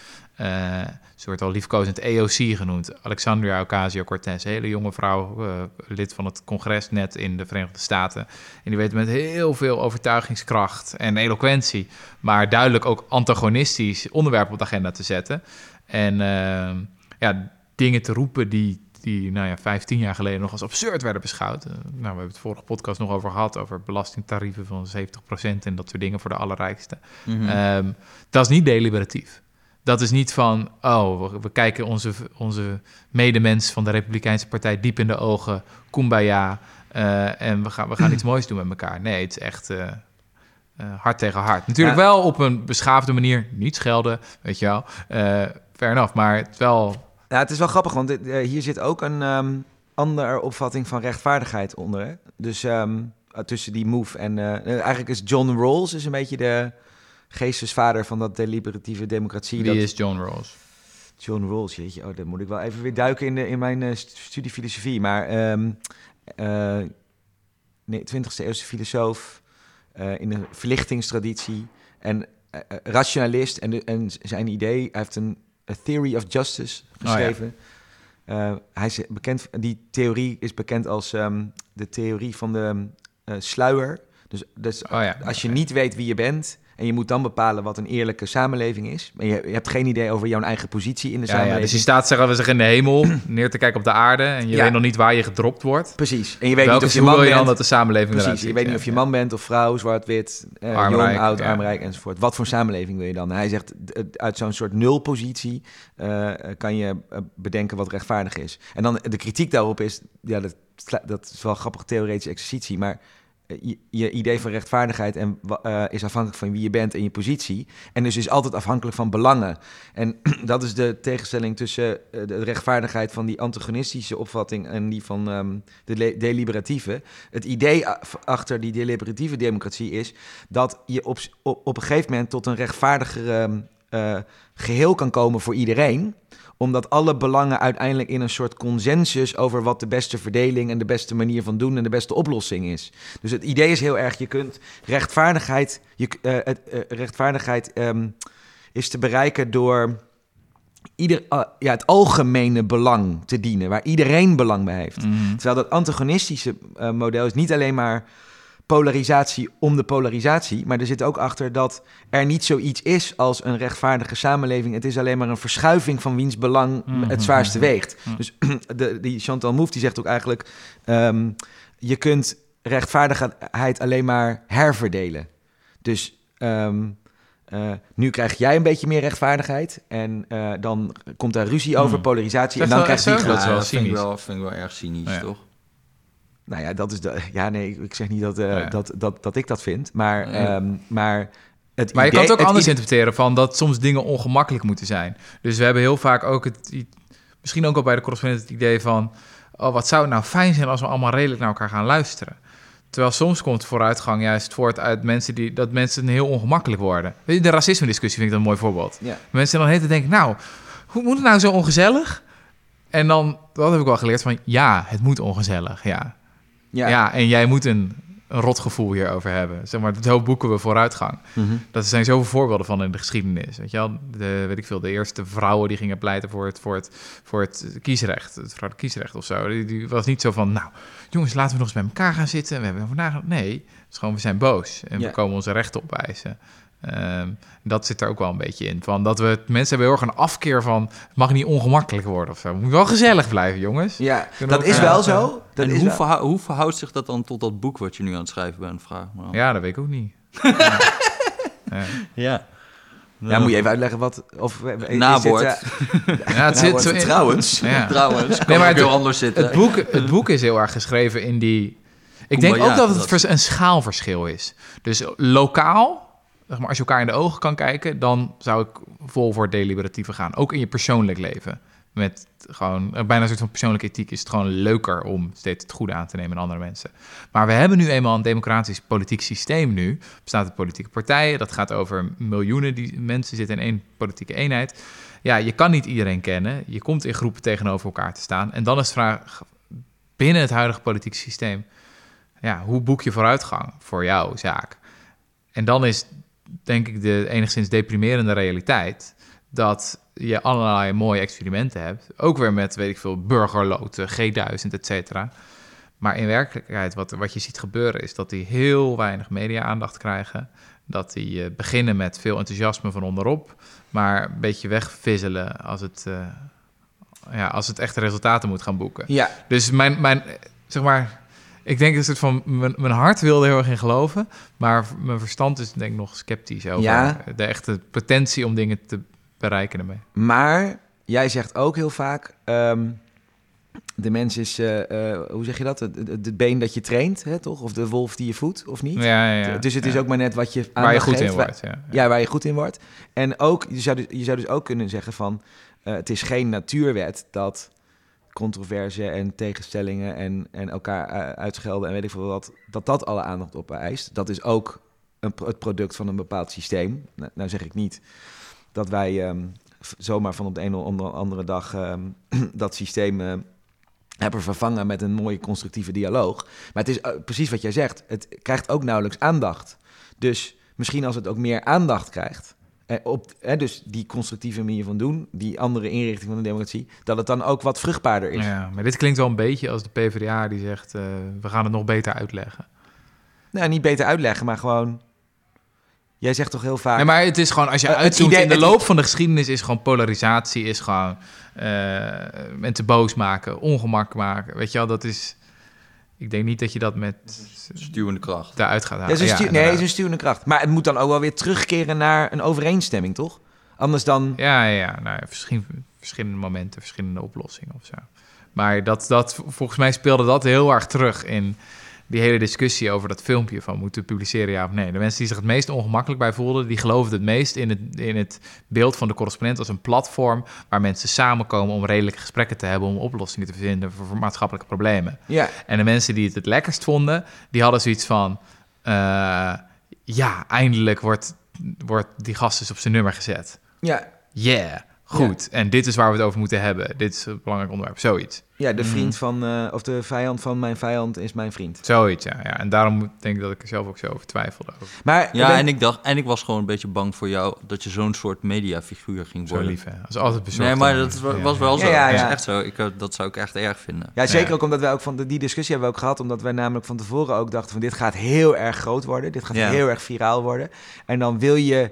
Ze wordt al liefkozend EOC genoemd. Alexandria Ocasio-Cortez, hele jonge vrouw, uh, lid van het congres net in de Verenigde Staten. En die weet met heel veel overtuigingskracht en eloquentie, maar duidelijk ook antagonistisch onderwerpen op de agenda te zetten. En uh, ja, dingen te roepen die, die nou ja, 15 jaar geleden nog als absurd werden beschouwd. nou, we hebben het vorige podcast nog over gehad, over belastingtarieven van 70% en dat soort dingen voor de allerrijkste. Mm -hmm. um, dat is niet deliberatief. Dat is niet van, oh, we, we, kijken onze, onze medemens van de Republikeinse Partij diep in de ogen, kumbaya, uh, en we gaan, we gaan iets moois doen met elkaar. Nee, het is echt uh, uh, hard tegen hard. Natuurlijk ja. wel op een beschaafde manier, niet schelden, weet je wel, fair enough, maar het is wel... Ja, het is wel grappig, want dit, hier zit ook een um, andere opvatting van rechtvaardigheid onder. Hè? Dus um, tussen die move en... eigenlijk is John Rawls is een beetje de geestesvader van dat deliberatieve democratie. Wie dat... is John Rawls? John Rawls, jeetje, oh, dan moet ik wel even weer duiken in, de, in mijn uh, studie filosofie. Maar um, uh, nee, 20e eeuwse filosoof uh, in de verlichtingstraditie en rationalist. En, de, en zijn idee, hij heeft een A Theory of Justice geschreven. Oh, ja. hij is bekend, die theorie is bekend als um, de theorie van de sluier. Dus, dus oh, ja. als je niet weet wie je bent, en je moet dan bepalen wat een eerlijke samenleving is. En je, je hebt geen idee over jouw eigen positie in de ja, samenleving. Ja, dus je staat zeggen we zeggen in de hemel neer te kijken op de aarde en je ja. weet nog niet waar je gedropt wordt. Precies. En je weet Welke niet of je man wil je bent. dan dat de samenleving Precies. Je weet niet of je man bent of vrouw, zwart, wit, Arm, jong, oud, ja. arm, rijk enzovoort. Wat voor samenleving wil je dan? Hij zegt uit zo'n soort nulpositie uh, kan je uh, bedenken wat rechtvaardig is. En dan de kritiek daarop is, ja, dat, dat is wel een grappige theoretische exercitie, maar je, je, idee van rechtvaardigheid en, uh, is afhankelijk van wie je bent en je positie. En dus is altijd afhankelijk van belangen. En dat is de tegenstelling tussen uh, de rechtvaardigheid van die antagonistische opvatting en die van um, de deliberatieve. Het idee achter die deliberatieve democratie is dat je op, op, op een gegeven moment tot een rechtvaardiger uh, geheel kan komen voor iedereen omdat alle belangen uiteindelijk in een soort consensus over wat de beste verdeling en de beste manier van doen en de beste oplossing is. Dus het idee is heel erg, je kunt rechtvaardigheid, je, uh, het, uh, rechtvaardigheid um, is te bereiken door ieder, uh, ja, het algemene belang te dienen, waar iedereen belang bij heeft. Mm. Terwijl dat antagonistische model is niet alleen maar polarisatie om de polarisatie. Maar er zit ook achter dat er niet zoiets is als een rechtvaardige samenleving. Het is alleen maar een verschuiving van wiens belang mm-hmm. het zwaarste weegt. Mm-hmm. Dus de, die Chantal Mouffe die zegt ook eigenlijk... Um, je kunt rechtvaardigheid alleen maar herverdelen. Dus um, uh, nu krijg jij een beetje meer rechtvaardigheid. En uh, dan komt er ruzie over, Mm. polarisatie. En dan krijgt die ja, dat wel dat vind ik wel, vind ik wel erg cynisch, Ja. toch? Nou ja, dat is de. Ja, nee, ik zeg niet dat, uh, Ja. dat, dat, dat ik dat vind. Maar, Nee. um, maar het Maar je kan het ook anders interpreteren van dat soms dingen ongemakkelijk moeten zijn. Dus we hebben heel vaak ook het, misschien ook al bij de correspondent het idee van, oh wat zou het nou fijn zijn als we allemaal redelijk naar elkaar gaan luisteren. Terwijl soms komt vooruitgang juist voort uit mensen die dat mensen heel ongemakkelijk worden. Weet je, de racisme-discussie vind ik dat een mooi voorbeeld. Ja. Mensen dan heten denken, nou, hoe moet het nou zo ongezellig? En dan, dat heb ik wel geleerd van, ja, het moet ongezellig, ja. Ja. Ja, en jij moet een, een rotgevoel hierover hebben. Zeg maar, zo boeken we vooruitgang. Mhm. Dat zijn zoveel voorbeelden van in de geschiedenis. Weet je wel, de, weet ik veel, de eerste vrouwen die gingen pleiten voor het, voor het, voor het kiesrecht, het vrouwelijk kiesrecht of zo. Die, die was niet zo van, nou, jongens, laten we nog eens bij elkaar gaan zitten. We hebben nagedacht. Nee, het is gewoon, we zijn boos en Ja. we komen onze rechten opeisen. Ehm, dat zit er ook wel een beetje in. Van dat we mensen hebben heel erg een afkeer van het mag niet ongemakkelijk worden of zo. Het moet wel gezellig blijven, jongens. Ja, Kunnen dat is wel zo. Dat en is hoe, wel- verhou- hoe verhoudt zich dat dan tot dat boek wat je nu aan het schrijven bent? Vraag me dan. Ja, dat weet ik ook niet. ja. Ja. Ja. Ja, moet je even uitleggen wat... Of, eh, Ja, het zit zo in- trouwens. Ja. Trouwens, kan Nee, maar het- heel anders zitten. Het boek, het boek is heel erg geschreven in die. Ik denk ook dat het een schaalverschil is. Dus lokaal, zeg maar, als je elkaar in de ogen kan kijken, dan zou ik vol voor deliberatieve gaan. Ook in je persoonlijk leven. Met gewoon eh, bijna een soort van persoonlijke ethiek is het gewoon leuker om steeds het goede aan te nemen in andere mensen. Maar we hebben nu eenmaal een democratisch politiek systeem nu. Bestaat uit politieke partijen. Dat gaat over miljoenen die mensen zitten in één politieke eenheid. Ja, je kan niet iedereen kennen. Je komt in groepen tegenover elkaar te staan. En dan is de vraag, binnen het huidige politieke systeem, ja, hoe boek je vooruitgang voor jouw zaak? En dan is, denk ik, de enigszins deprimerende realiteit dat je allerlei mooie experimenten hebt. Ook weer met, weet ik veel, burgerloten, G1000, et cetera. Maar in werkelijkheid, wat, wat je ziet gebeuren, is dat die heel weinig media-aandacht krijgen. Dat die eh, beginnen met veel enthousiasme van onderop, maar een beetje wegvizzelen als het, eh, ja, als het echte resultaten moet gaan boeken. Ja, Dus mijn, mijn zeg maar, ik denk een soort van, mijn, mijn hart wil er heel erg in geloven, maar mijn verstand is denk ik nog sceptisch over Ja. de echte potentie om dingen te bereiken ermee. maar jij zegt ook heel vaak... ehm, de mens is, eh, eh, hoe zeg je dat? Het, het, het been dat je traint, hè, toch? Of de wolf die je voedt, of niet? Ja, ja, dus het is ook maar net wat je waar je goed geeft. in wordt. Ja. Ja, waar je goed in wordt. En ook, je zou dus, je zou dus ook kunnen zeggen van... eh, het is geen natuurwet dat controverse en tegenstellingen... en, en elkaar uitschelden en weet ik veel wat... dat dat alle aandacht op eist. Dat is ook een, het product van een bepaald systeem. Nou, nou zeg ik niet dat wij ehm, zomaar van op de een of andere- andere dag... ehm, dat systeem... eh, hebben vervangen met een mooie constructieve dialoog. Maar het is eh, precies wat jij zegt. Het krijgt ook nauwelijks aandacht. Dus misschien als het ook meer aandacht krijgt, eh, op, eh, dus die constructieve manier van doen, die andere inrichting van de democratie, dat het dan ook wat vruchtbaarder is. Ja, maar dit klinkt wel een beetje als de PvdA die zegt, eh, we gaan het nog beter uitleggen. Nou, niet beter uitleggen, maar gewoon. Jij zegt toch heel vaak. Nee, maar het is gewoon, als je uitzoomt idee- in de loop van de geschiedenis, is gewoon polarisatie, is gewoon mensen boos maken, ongemak maken. Weet je wel, dat is... Ik denk niet dat je dat met Stuwende kracht. daaruit gaat Ja, halen. het is een stu- nee, het is een stuwende kracht. Maar het moet dan ook wel weer terugkeren naar een overeenstemming, toch? Anders dan. Ja, ja. Nou, ja, verschillende, verschillende momenten, verschillende oplossingen of zo. Maar dat, dat, volgens mij speelde dat heel erg terug in die hele discussie over dat filmpje van moeten publiceren ja of nee. De mensen die zich het meest ongemakkelijk bij voelden, die geloofden het meest in het, in het beeld van de correspondent als een platform waar mensen samenkomen om redelijke gesprekken te hebben, om oplossingen te vinden voor, voor maatschappelijke problemen. Ja, En de mensen die het het lekkerst vonden, die hadden zoiets van... eh, ja, eindelijk wordt, wordt die gast dus op zijn nummer gezet. ja, Yeah, goed. En dit is waar we het over moeten hebben. Dit is een belangrijk onderwerp. Zoiets. Ja, de Mhm. vriend van. eh, of de vijand van mijn vijand is mijn vriend. Zoiets, ja. ja. En daarom denk ik dat ik er zelf ook zo over twijfelde. Over. Maar. Ja, ben- en ik dacht, en ik was gewoon een beetje bang voor jou dat je zo'n soort mediafiguur ging Zo worden. lief, hè. Dat is altijd bezorgd. Nee, maar dat wa- ja, was wel Ja, zo. ja, Dat is ja. echt zo. Ik, eh, dat zou ik echt erg vinden. Ja, zeker Ja. ook omdat wij ook van de, die discussie hebben we ook gehad, omdat wij namelijk van tevoren ook dachten van dit gaat heel erg groot worden, dit gaat Ja. heel erg viraal worden. En dan wil je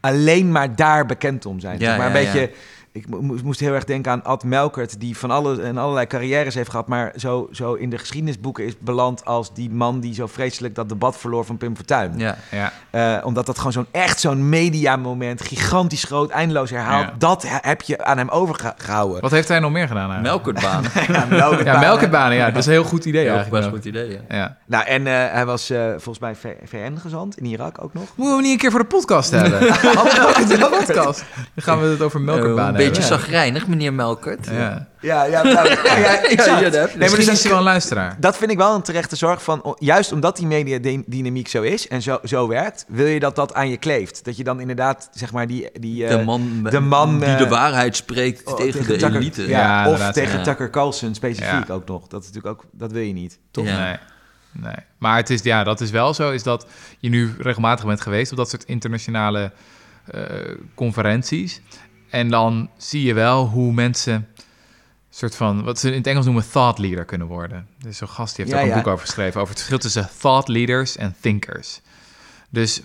alleen maar daar bekend om zijn. Ja, Zeg maar ja, een ja. beetje, ik mo- moest, moest heel erg denken aan Ad Melkert, die van alle en allerlei carrières heeft gehad, maar zo, zo in de geschiedenisboeken is beland als die man die zo vreselijk dat debat verloor van Pim Fortuyn. Ja. Ja, Eh, omdat dat gewoon zo'n echt zo'n mediamoment, gigantisch groot, eindeloos herhaald, Ja. dat he- heb je aan hem overgehouden. Wat heeft hij nog meer gedaan eigenlijk? Melkertbanen. Ja, Melkert- Ja, melkertbanen, ja. Dat is een heel goed idee Ja, eigenlijk. best nog. goed idee, ja. Ja. Nou, en eh, hij was eh, volgens mij V- VN-gezant in Irak ook nog. Moeten we hem niet een keer voor de podcast hebben? De podcast. Dan gaan we het over melkerbanen een beetje hebben. zagrijnig, meneer Melkert. Ja. Ja, ja, nou, ja, ja, exact. ja, dat- Nee, maar Misschien dus is hij wel een luisteraar. dat vind ik wel een terechte zorg van, juist omdat die mediadynamiek zo is en zo, zo werkt, wil je dat dat aan je kleeft. Dat je dan inderdaad, zeg maar, die... die eh, de man, de man, die eh, de waarheid spreekt oh, tegen, de Tucker- elite. Ja, Ja, of tegen ja. Tucker Carlson specifiek Ja. ook nog. Dat is natuurlijk ook, dat wil je niet, toch? Ja. Nee. nee. Maar het is, ja, dat is wel zo, is dat je nu regelmatig bent geweest op dat soort internationale eh, conferenties. En dan zie je wel hoe mensen soort van, wat ze in het Engels noemen, thought leader kunnen worden. Dus zo'n gast die heeft Ja, ook een ja. boek over geschreven, over het verschil tussen thought leaders en thinkers. Dus Ik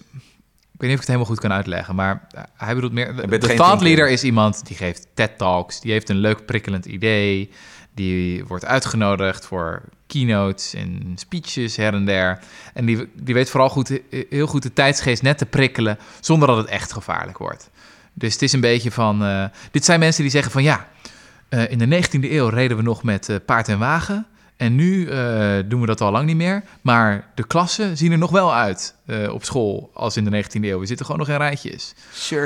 weet niet of ik het helemaal goed kan uitleggen, maar eh, hij bedoelt meer... De, thought thinker. leader is iemand die geeft TED-talks, die heeft een leuk prikkelend idee, die wordt uitgenodigd voor keynotes en speeches her en der. En die, die weet vooral goed, heel goed de tijdsgeest net te prikkelen, zonder dat het echt gevaarlijk wordt. Dus het is een beetje van... eh, dit zijn mensen die zeggen van ja, eh, in de 19e eeuw reden we nog met eh, paard en wagen... En nu eh, doen we dat al lang niet meer. Maar de klassen zien er nog wel uit eh, op school als in de 19e eeuw. We zitten gewoon nog in rijtjes.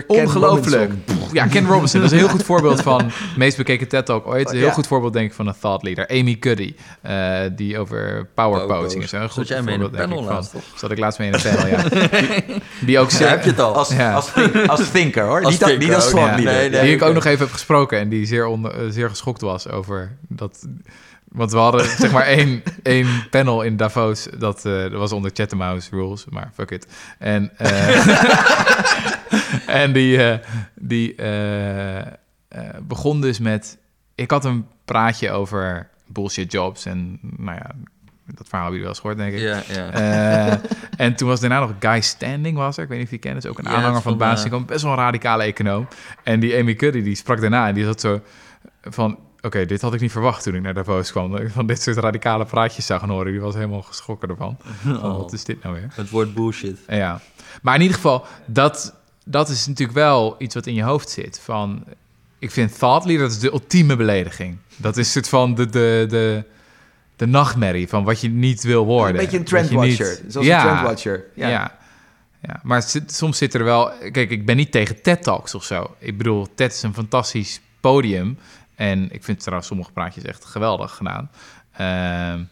Ongelooflijk. Robinson. Ja, Ken Robinson. Dat is een heel goed voorbeeld van... meest bekeken TED-talk ooit. Een heel Ja. goed voorbeeld denk ik van een thought leader. Amy Cuddy. eh, die over power posing is. Een goed jij voorbeeld denk ik panel van. Zat ik laatst mee in een panel, ja. Die, die ook Daar heb je het al. Als, Ja. als, think- als thinker, hoor. Als niet, niet als thought leader. Nee, nee. die ik ook nog even heb gesproken en die zeer, onder, zeer geschokt was over dat. Want we hadden zeg maar één, één panel in Davos, dat, eh, dat was onder Chatham House rules, maar fuck it. En, eh, en die, eh, die begon dus met, ik had een praatje over bullshit jobs en nou ja, dat verhaal heb je wel eens gehoord denk ik. Ja, ja. En toen was daarna nog Guy Standing, was er. Ik weet niet of je kent, dat is ook een Ja, aanhanger van basisinkomen. Best wel een radicale econoom. En die Amy Cuddy, die sprak daarna en die zat zo van... Oké, dit had ik niet verwacht toen ik naar Davos kwam. Dat ik van dit soort radicale praatjes zag horen. Die was helemaal geschrokken ervan. Van, Oh, wat is dit nou weer? Het woord bullshit. Ja. Maar in ieder geval, dat, dat is natuurlijk wel iets wat in je hoofd zit. Van, ik vind thought leader, dat is de ultieme belediging. Dat is soort van de, de, de, de nachtmerrie van wat je niet wil worden. Een beetje een niet- trendwatcher. Zoals ja, een trendwatcher. Ja. Ja. ja. maar het zit- soms zit er wel... Kijk, ik ben niet tegen TED-talks of zo. Ik bedoel, TED is een fantastisch podium. En ik vind trouwens sommige praatjes echt geweldig gedaan. Ehm,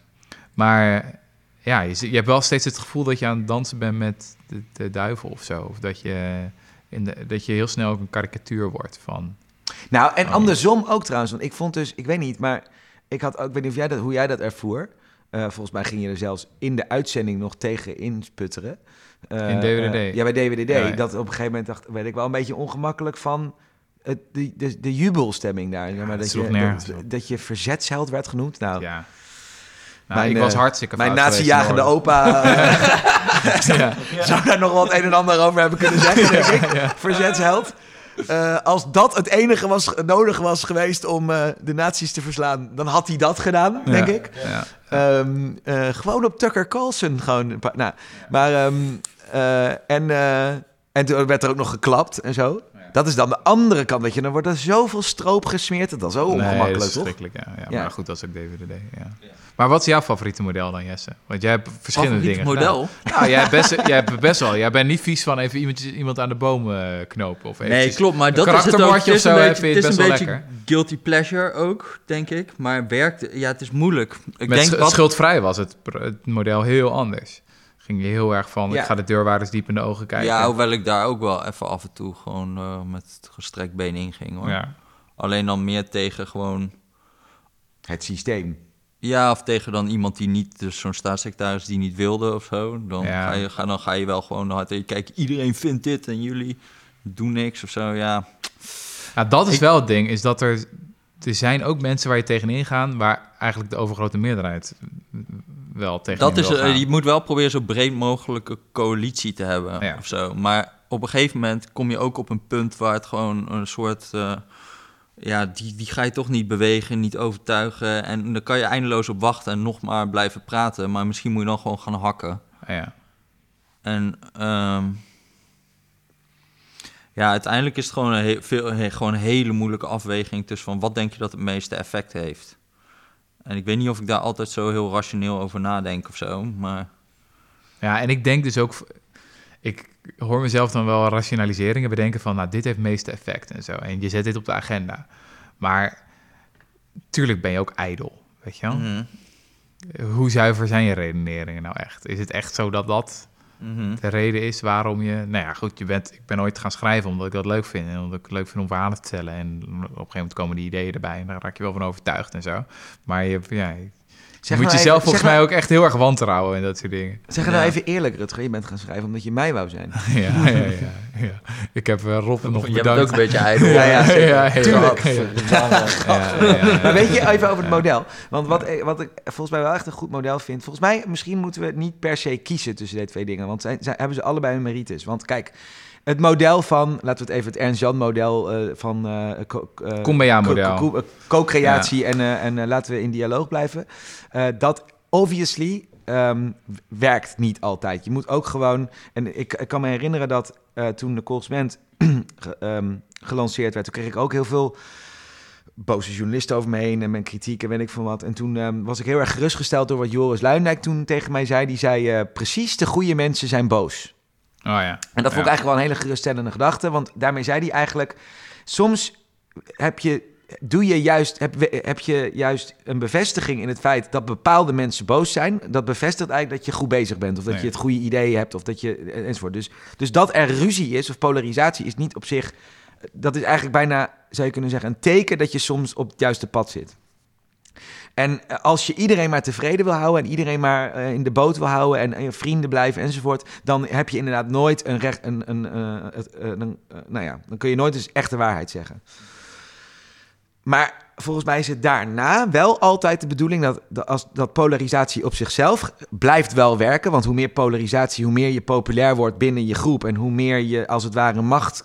maar ja, je, je hebt wel steeds het gevoel dat je aan het dansen bent met de, de duivel of zo. Of dat je, in de, dat je heel snel ook een karikatuur wordt van... Nou, en Oh. andersom ook trouwens. Want ik vond dus, ik weet niet, maar ik had ook, ik weet niet of jij dat, hoe jij dat ervoer. Eh, volgens mij ging je er zelfs in de uitzending nog tegen insputteren. Eh, In DWDD. eh, ja, bij DWDD. Ja, ja. Dat op een gegeven moment dacht, werd ik wel een beetje ongemakkelijk van het, de, de, de jubelstemming daar. maar, dat, je, dat, je verzetsheld werd genoemd. Nou, Ja. Nou, Mijn, ik was eh, hartstikke mijn nazi-jagende opa eh, Ja. zou daar nog wat een en ander over hebben kunnen zeggen, denk ik. Verzetsheld. Eh, als dat het enige was, nodig was geweest om de nazi's te verslaan, dan had hij dat gedaan, denk ik. Ja. Ehm, eh, gewoon op Tucker Carlson. Gewoon een paar- nou, maar, ehm, eh, en, en toen werd er ook nog geklapt en zo. Dat is dan de andere kant, weet je. Dan wordt er zoveel stroop gesmeerd. Dat is zo Nee, dat ongemakkelijk, is toch? verschrikkelijk, ja. ja, Ja. Maar goed, dat is ook DWDD, ja. Maar wat is jouw favoriete model dan, Jesse? Want jij hebt verschillende Favoriet dingen model? gedaan. Nou, jij hebt, best, jij hebt best wel. Jij bent niet vies van even iemand, iemand aan de boom eh, knopen. Of Nee, klopt, maar dat is het ook. Het is of een zo, beetje, vind je het is een best wel beetje lekker. guilty pleasure ook, denk ik. Maar werkt, ja, het is moeilijk. Ik Met denk sch- wat, schuldvrij was het, het model heel anders. Ging je heel erg van, Ja. ik ga de deurwaarders diep in de ogen kijken. ja, hoewel ik daar ook wel even af en toe gewoon eh, met gestrekt been in ging, hoor. Ja. Alleen dan meer tegen gewoon... Het systeem. Ja, of tegen dan iemand die niet, dus zo'n staatssecretaris die niet wilde of zo. Dan, Ja. ga, je, ga, dan ga je wel gewoon hard tegen, kijk, iedereen vindt dit en jullie doen niks of zo, ja. Ja, dat is Ik- wel het ding, is dat er... Er zijn ook mensen waar je tegenin gaat... waar eigenlijk de overgrote meerderheid wel tegen Dat is, eh, gaan. je moet wel proberen zo breed mogelijke coalitie te hebben Ja. of zo. Maar op een gegeven moment kom je ook op een punt waar het gewoon een soort... eh, ja, die, die ga je toch niet bewegen, niet overtuigen. En dan kan je eindeloos op wachten en nog maar blijven praten. Maar misschien moet je dan gewoon gaan hakken. Ja. En ehm, ja, uiteindelijk is het gewoon een, he- veel, gewoon een hele moeilijke afweging tussen van wat denk je dat het meeste effect heeft. En ik weet niet of ik daar altijd zo heel rationeel over nadenk of zo, maar Ja, en ik denk dus ook... Ik hoor mezelf dan wel rationaliseringen bedenken van... nou, dit heeft het meeste effect en zo. En je zet dit op de agenda. Maar tuurlijk ben je ook ijdel, weet je wel? mhm, Hoe zuiver zijn je redeneringen nou echt? Is het echt zo dat dat mhm. de reden is waarom je... Nou ja, goed, je bent, ik ben ooit gaan schrijven omdat ik dat leuk vind. En omdat ik het leuk vind om verhalen te vertellen. En op een gegeven moment komen die ideeën erbij. En daar raak je wel van overtuigd en zo. Maar je, ja, Je nou moet even- jezelf volgens zeg mij nou- ook echt heel erg wantrouwen en dat soort dingen. Zeg het nou even eerlijk, Rutger. Je bent gaan schrijven omdat je mij wou zijn. ja, ja, ja, ja. Ik heb eh, Rob nog Je bent bedankt. ook een beetje ijdel. Ja, ja, ja, ja, Tuurlijk. ja, ja, ja, ja. Maar weet je, even over het model. Want wat, ik- wat ik volgens mij wel echt een goed model vind... Volgens mij, misschien moeten we niet per se kiezen tussen deze twee dingen. Want zijn, zijn, hebben ze allebei hun merites. Want kijk, het model van... Laten we het even het Ernst-Jan-model eh, van... Kumbaya-model. eh, Co-creatie en, en laten we in dialoog blijven. Eh, dat obviously ehm, werkt niet altijd. Je moet ook gewoon... En ik, ik kan me herinneren dat eh, toen de Correspondent ehm, gelanceerd werd... toen kreeg ik ook heel veel boze journalisten over me heen en mijn kritiek en weet ik van wat. En toen ehm, was ik heel erg gerustgesteld door wat Joris Luindijk toen tegen mij zei. Die zei, eh, precies de goede mensen zijn boos. Oh ja. En dat vond ik eigenlijk wel een hele geruststellende gedachte. Want daarmee zei hij eigenlijk... Soms heb je, doe je juist, heb, heb je juist een bevestiging in het feit dat bepaalde mensen boos zijn. Dat bevestigt eigenlijk dat je goed bezig bent. Of dat Nee. je het goede idee hebt. Of dat je, enzovoort. Dus, dus dat er ruzie is of polarisatie is niet op zich... Dat is eigenlijk bijna, zou je kunnen zeggen, een teken dat je soms op het juiste pad zit. En eh, als je iedereen maar tevreden wil houden en iedereen maar eh, in de boot wil houden en, je vrienden blijven enzovoort, dan heb je inderdaad nooit een recht, een, een, eh, eh, eh, nou ja, dan kun je nooit eens echte waarheid zeggen. Maar volgens mij is het daarna wel altijd de bedoeling dat, dat, als, dat polarisatie op zichzelf blijft wel werken. Want hoe meer polarisatie, hoe meer je populair wordt binnen je groep en hoe meer je als het ware macht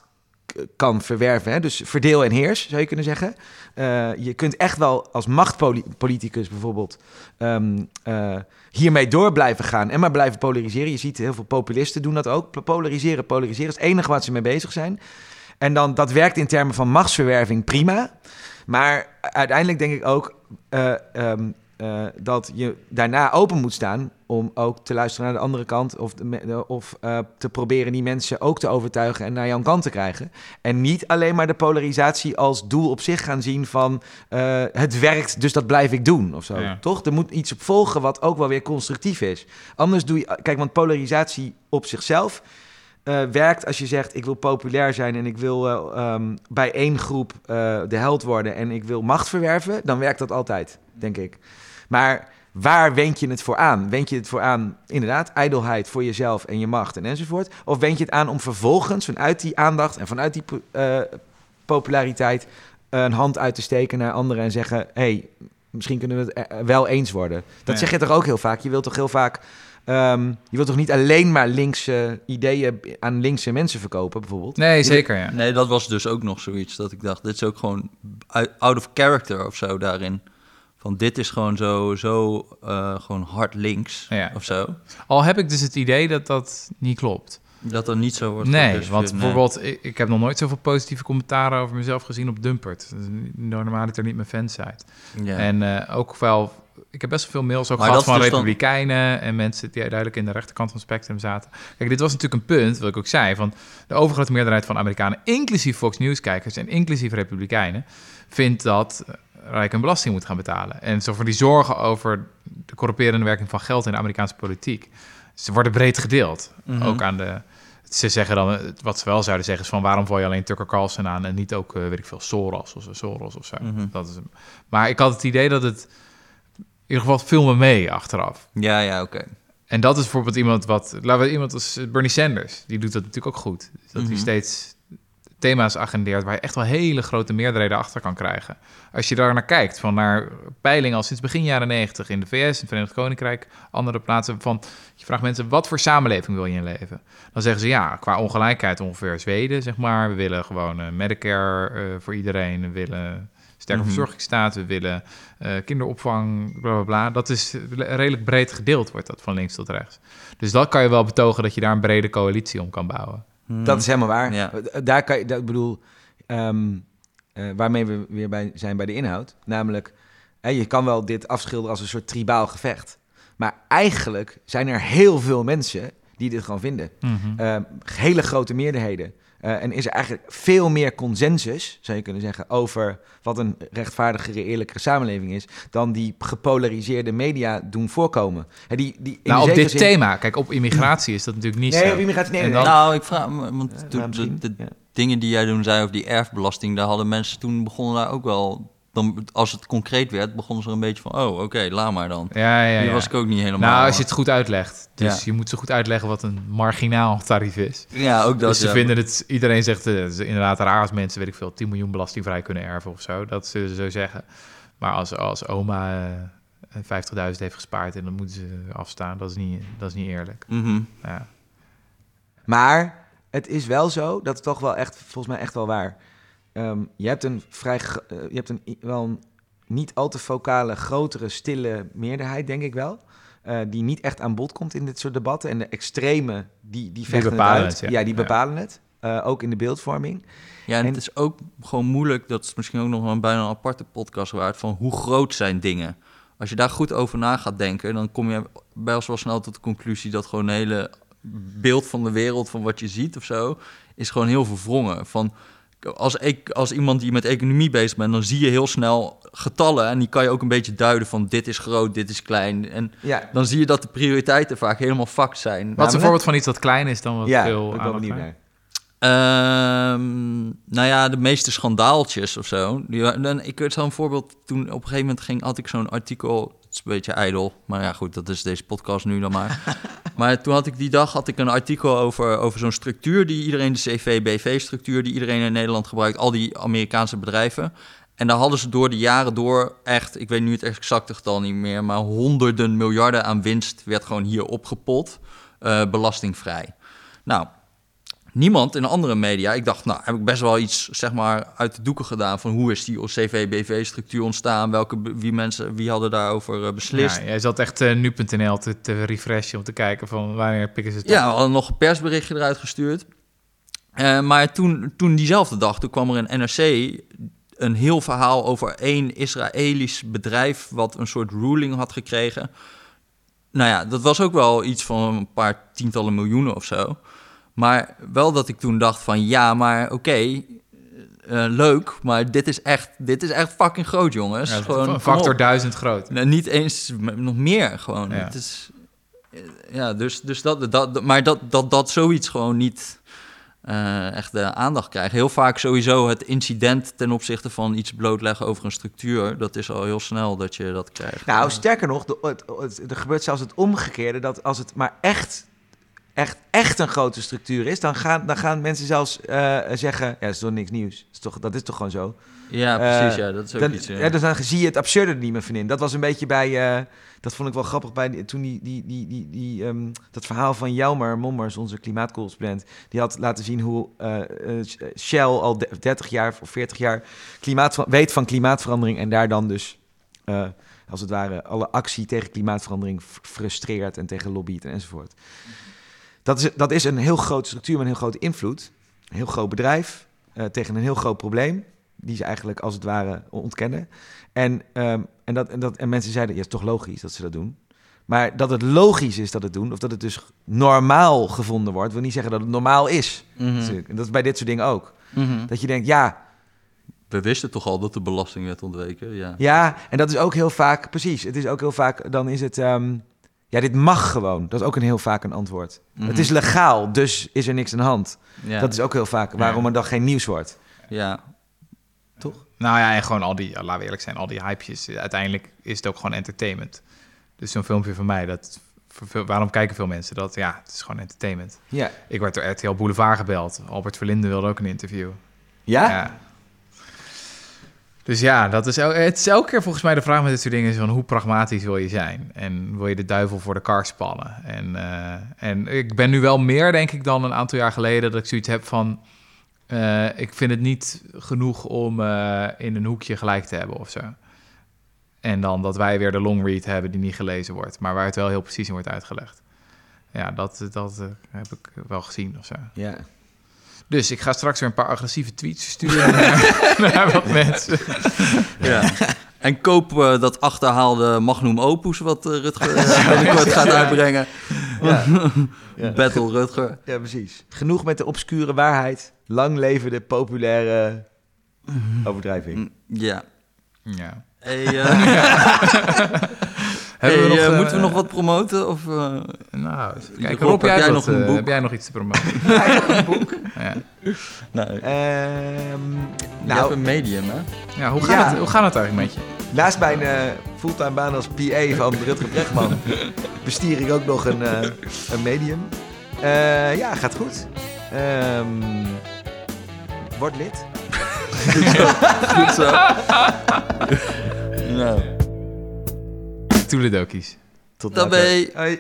kan verwerven. Hè? Dus verdeel en heers, zou je kunnen zeggen. Eh, je kunt echt wel als machtpoliticus bijvoorbeeld ehm, eh, hiermee door blijven gaan en maar blijven polariseren. Je ziet heel veel populisten doen dat ook. Polariseren, polariseren is het enige wat ze mee bezig zijn. En dan, dat werkt in termen van machtsverwerving prima. Maar uiteindelijk denk ik ook eh, ehm, eh, dat je daarna open moet staan om ook te luisteren naar de andere kant. Of, de of eh, te proberen die mensen ook te overtuigen en naar jouw kant te krijgen. En niet alleen maar de polarisatie als doel op zich gaan zien van eh, het werkt, dus dat blijf ik doen of zo. Ja. Toch? Er moet iets op volgen wat ook wel weer constructief is. Anders doe je, kijk, want polarisatie op zichzelf werkt als je zegt: ik wil populair zijn en ik wil eh, ehm, bij één groep de held worden en ik wil macht verwerven, dan werkt dat altijd, denk ik. Maar waar wend je het voor aan? Wend je het voor aan, inderdaad, ijdelheid voor jezelf en je macht en enzovoort? Of wend je het aan om vervolgens vanuit die aandacht en vanuit die eh, populariteit een hand uit te steken naar anderen en zeggen: hé, hey, misschien kunnen we het eh, wel eens worden? Dat Ja. zeg je toch ook heel vaak? Je wilt toch heel vaak. ehm, je wilt toch niet alleen maar linkse ideeën aan linkse mensen verkopen, bijvoorbeeld? Nee, zeker ja. Nee, dat was dus ook nog zoiets dat ik dacht, dit is ook gewoon out of character of zo daarin. Van dit is gewoon zo, zo eh, gewoon hard links Ja. of zo. Al heb ik dus het idee dat dat niet klopt. Dat er niet zo wordt Nee, want nee. bijvoorbeeld, ik, ik heb nog nooit zoveel positieve commentaren over mezelf gezien op Dumpert. Dat is Normaal er niet mijn fansite. Ja. En eh, ook wel, ik heb best wel veel mails ook Maar gehad dat van dus dan- republikeinen en mensen die duidelijk in de rechterkant van het spectrum zaten. Kijk, dit was natuurlijk een punt, wat ik ook zei, van de overgrote meerderheid van Amerikanen, inclusief Fox News-kijkers en inclusief republikeinen, vindt dat Rijk een belasting moet gaan betalen. En zo voor die zorgen over de corrumperende werking van geld in de Amerikaanse politiek, ze worden breed gedeeld. Mhm. Ook aan de... Ze zeggen dan, wat ze wel zouden zeggen, is van waarom val je alleen Tucker Carlson aan en niet ook, eh, weet ik veel, Soros of, Soros of zo. Mhm. dat is, maar ik had het idee dat het, in ieder geval viel me mee achteraf. Ja, ja, oké. En dat is bijvoorbeeld iemand wat, laten we iemand als Bernie Sanders, die doet dat natuurlijk ook goed. Dat Mhm. hij steeds thema's agendeert waar je echt wel hele grote meerderheden achter kan krijgen. Als je daar naar kijkt, van naar peilingen al sinds begin jaren 90 in de VS, in het Verenigd Koninkrijk, andere plaatsen, van je vraagt mensen, wat voor samenleving wil je in leven? Dan zeggen ze, ja, qua ongelijkheid ongeveer Zweden, zeg maar. We willen gewoon eh, Medicare eh, voor iedereen, we willen sterke Mhm. verzorgingsstaat, we willen eh, kinderopvang, bla bla bla. Dat is redelijk breed gedeeld, wordt dat van links tot rechts. Dus dat kan je wel betogen dat je daar een brede coalitie om kan bouwen. Mhm. Dat is helemaal waar. Ja. Daar kan je, dat ik bedoel, ehm, eh, waarmee we weer bij zijn bij de inhoud. Namelijk, hè, je kan wel dit afschilderen als een soort tribaal gevecht. Maar eigenlijk zijn er heel veel mensen die dit gewoon vinden. Ehm, hele grote meerderheden. Eh, en is er eigenlijk veel meer consensus, zou je kunnen zeggen, over wat een rechtvaardigere, eerlijkere samenleving is, dan die gepolariseerde media doen voorkomen. Hè, die, die, in nou, op dit zin- thema, kijk, op immigratie is dat natuurlijk niet Nee, zo. op immigratie, nee, dan-. Nou, ik vraag me, want Ja, toen maar misschien, de, de ja. dingen die jij toen zei over die erfbelasting, daar hadden mensen toen begonnen daar ook wel dan, als het concreet werd, begonnen ze er een beetje van... oh, oké, laat maar dan. Ja, ja, Die ja. was ik ook niet helemaal... Nou, als je het goed uitlegt. Dus Ja. je moet zo goed uitleggen wat een marginaal tarief is. Ja, ook dat. dus ze ja. vinden het... Iedereen zegt, eh, het is inderdaad raar als mensen, weet ik veel, 10 miljoen belastingvrij kunnen erven of zo. Dat zullen ze zo zeggen. Maar als, als oma eh 50.000 heeft gespaard en dan moeten ze afstaan, dat is niet, dat is niet eerlijk. Mhm. Ja. Maar het is wel zo, dat is toch wel echt, volgens mij echt wel waar. Ehm, je hebt een vrij, eh, je hebt een wel een niet al te vocale, grotere, stille meerderheid, denk ik wel. eh, die niet echt aan bod komt in dit soort debatten. En de extreme, die, die vechten het bepalen uit. het, ja. ja. die Ja. bepalen het. Eh, ook in de beeldvorming. Ja, en, En- het is ook gewoon moeilijk, dat is misschien ook nog wel een bijna een aparte podcast waard, van hoe groot zijn dingen. Als je daar goed over na gaat denken, dan kom je bij ons wel snel tot de conclusie dat gewoon een hele beeld van de wereld, van wat je ziet of zo, is gewoon heel verwrongen. Van, als, ik, als iemand die met economie bezig bent, dan zie je heel snel getallen en die kan je ook een beetje duiden van dit is groot, dit is klein. En Ja, dan zie je dat de prioriteiten vaak helemaal fucked zijn. Wat is een voorbeeld van iets wat klein is dan wat ja veel ben ik aandacht benieuwd naar. Ehm, nou ja, de meeste schandaaltjes of zo. Die, ik weet zo'n voorbeeld. Toen op een gegeven moment ging, had ik zo'n artikel. Het is een beetje ijdel. Maar ja, goed, dat is deze podcast nu dan maar. maar toen had ik die dag had ik een artikel over, over zo'n structuur die iedereen, de CV-BV-structuur, die iedereen in Nederland gebruikt. Al die Amerikaanse bedrijven. En daar hadden ze door de jaren door echt, ik weet nu het exacte getal niet meer, maar honderden miljarden aan winst werd gewoon hier opgepot, eh, belastingvrij. Nou, niemand in andere media. Ik dacht, nou, heb ik best wel iets zeg maar uit de doeken gedaan van hoe is die CV-BV-structuur ontstaan, welke wie mensen wie hadden daarover eh, beslist. Ja, jij zat echt eh, nu.nl te, te refreshen om te kijken van wanneer pikken ze het Ja, op. we hadden nog een persberichtje eruit gestuurd. Eh, maar toen, toen diezelfde dag, toen kwam er in NRC een heel verhaal over één Israëlisch bedrijf wat een soort ruling had gekregen. Nou ja, dat was ook wel iets van een paar tientallen miljoenen of zo. Maar wel dat ik toen dacht van ja, maar oké, eh, leuk, maar dit is echt, dit is echt fucking groot, jongens. Ja, Gewoon, factor duizend groot. Nou, niet eens, nog meer gewoon. Ja. Het is, eh, ja, dus, dus dat, dat, maar dat, dat, dat zoiets gewoon niet eh, echt de aandacht krijgt. Heel vaak sowieso het incident ten opzichte van iets blootleggen over een structuur, dat is al heel snel dat je dat krijgt. Nou, sterker nog, de, het, het- er gebeurt zelfs het omgekeerde. Dat als het maar echt, echt, echt een grote structuur is, dan gaan, dan gaan mensen zelfs eh, zeggen: ja, dat is toch niks nieuws. Dat is toch, dat is toch gewoon zo. ja, precies, eh, ja, dat is ook Dan, iets. ja. ja, dus dan zie je het absurde er niet meer van in. Dat was een beetje bij. eh, dat vond ik wel grappig bij toen die, die, die, die, die, ehm, dat verhaal van Jelmer Mommers, onze klimaatcorrespondent. Die had laten zien hoe Shell al de- 30 jaar of 40 jaar klimaat, weet van klimaatverandering. En daar dan dus, als het ware, alle actie tegen klimaatverandering frustreert en tegen lobbyt en enzovoort. Dat is, dat is een heel grote structuur met een heel grote invloed. Een heel groot bedrijf eh, tegen een heel groot probleem. Die ze eigenlijk als het ware ontkennen. En, ehm, en, dat, en, dat, en mensen zeiden, ja, het is toch logisch dat ze dat doen. Maar dat het logisch is dat het doen, of dat het dus normaal gevonden wordt, wil niet zeggen dat het normaal is. En dat is bij dit soort dingen ook. Mhm. Dat je denkt, ja, We wisten toch al dat de belasting werd ontweken, ja. ja, en dat is ook heel vaak, precies. Het is ook heel vaak, dan is het, ehm, ja, dit mag gewoon. Dat is ook een heel vaak een antwoord. Mhm. Het is legaal, dus is er niks aan de hand. Ja. Dat is ook heel vaak waarom er dan geen nieuws wordt. ja. Nou ja, en gewoon al die, laten we eerlijk zijn, al die hypejes. Uiteindelijk is het ook gewoon entertainment. Dus zo'n filmpje van mij, dat, voor veel- waarom kijken veel mensen dat? Ja, het is gewoon entertainment. Ja. Ik werd door RTL Boulevard gebeld. Albert Verlinde wilde ook een interview. Ja? Ja. Dus ja, dat is, het is elke keer volgens mij de vraag met dit soort dingen... is van hoe pragmatisch wil je zijn? En wil je de duivel voor de kar spannen? En, eh, en ik ben nu wel meer, denk ik, dan een aantal jaar geleden... dat ik zoiets heb van... eh, ik vind het niet genoeg om eh, in een hoekje gelijk te hebben of zo. En dan dat wij weer de long read hebben die niet gelezen wordt... maar waar het wel heel precies in wordt uitgelegd. Ja, dat, dat heb ik wel gezien of zo. Ja. Dus ik ga straks weer een paar agressieve tweets sturen naar, naar wat mensen. Ja. En koop eh, dat achterhaalde Magnum Opus wat eh, Rutger eh, binnenkort gaat uitbrengen. Ja. Ja. Battle Rutger. ja, precies. Genoeg met de obscure waarheid. Lang leven de populaire overdrijving. Mm, Ja. Ja. Hey, Hebben we Hey, nog, eh, eh, moeten we nog wat promoten? Of, eh, Nou, kijken. Rob, Rob, heb jij, nog, een boek? heb jij nog iets te promoten? ja. nou, Ehm, je nou, hebt een medium, hè? ja, hoe, gaat Ja. Het, hoe gaat het eigenlijk met je? naast mijn fulltime baan als PA van Rutger Brechtman bestier ik ook nog een, eh, een medium. Eh, ja, gaat goed. Ehm, word lid. Goed zo. nou, Toeledokies. Tot daarbij. Hoi.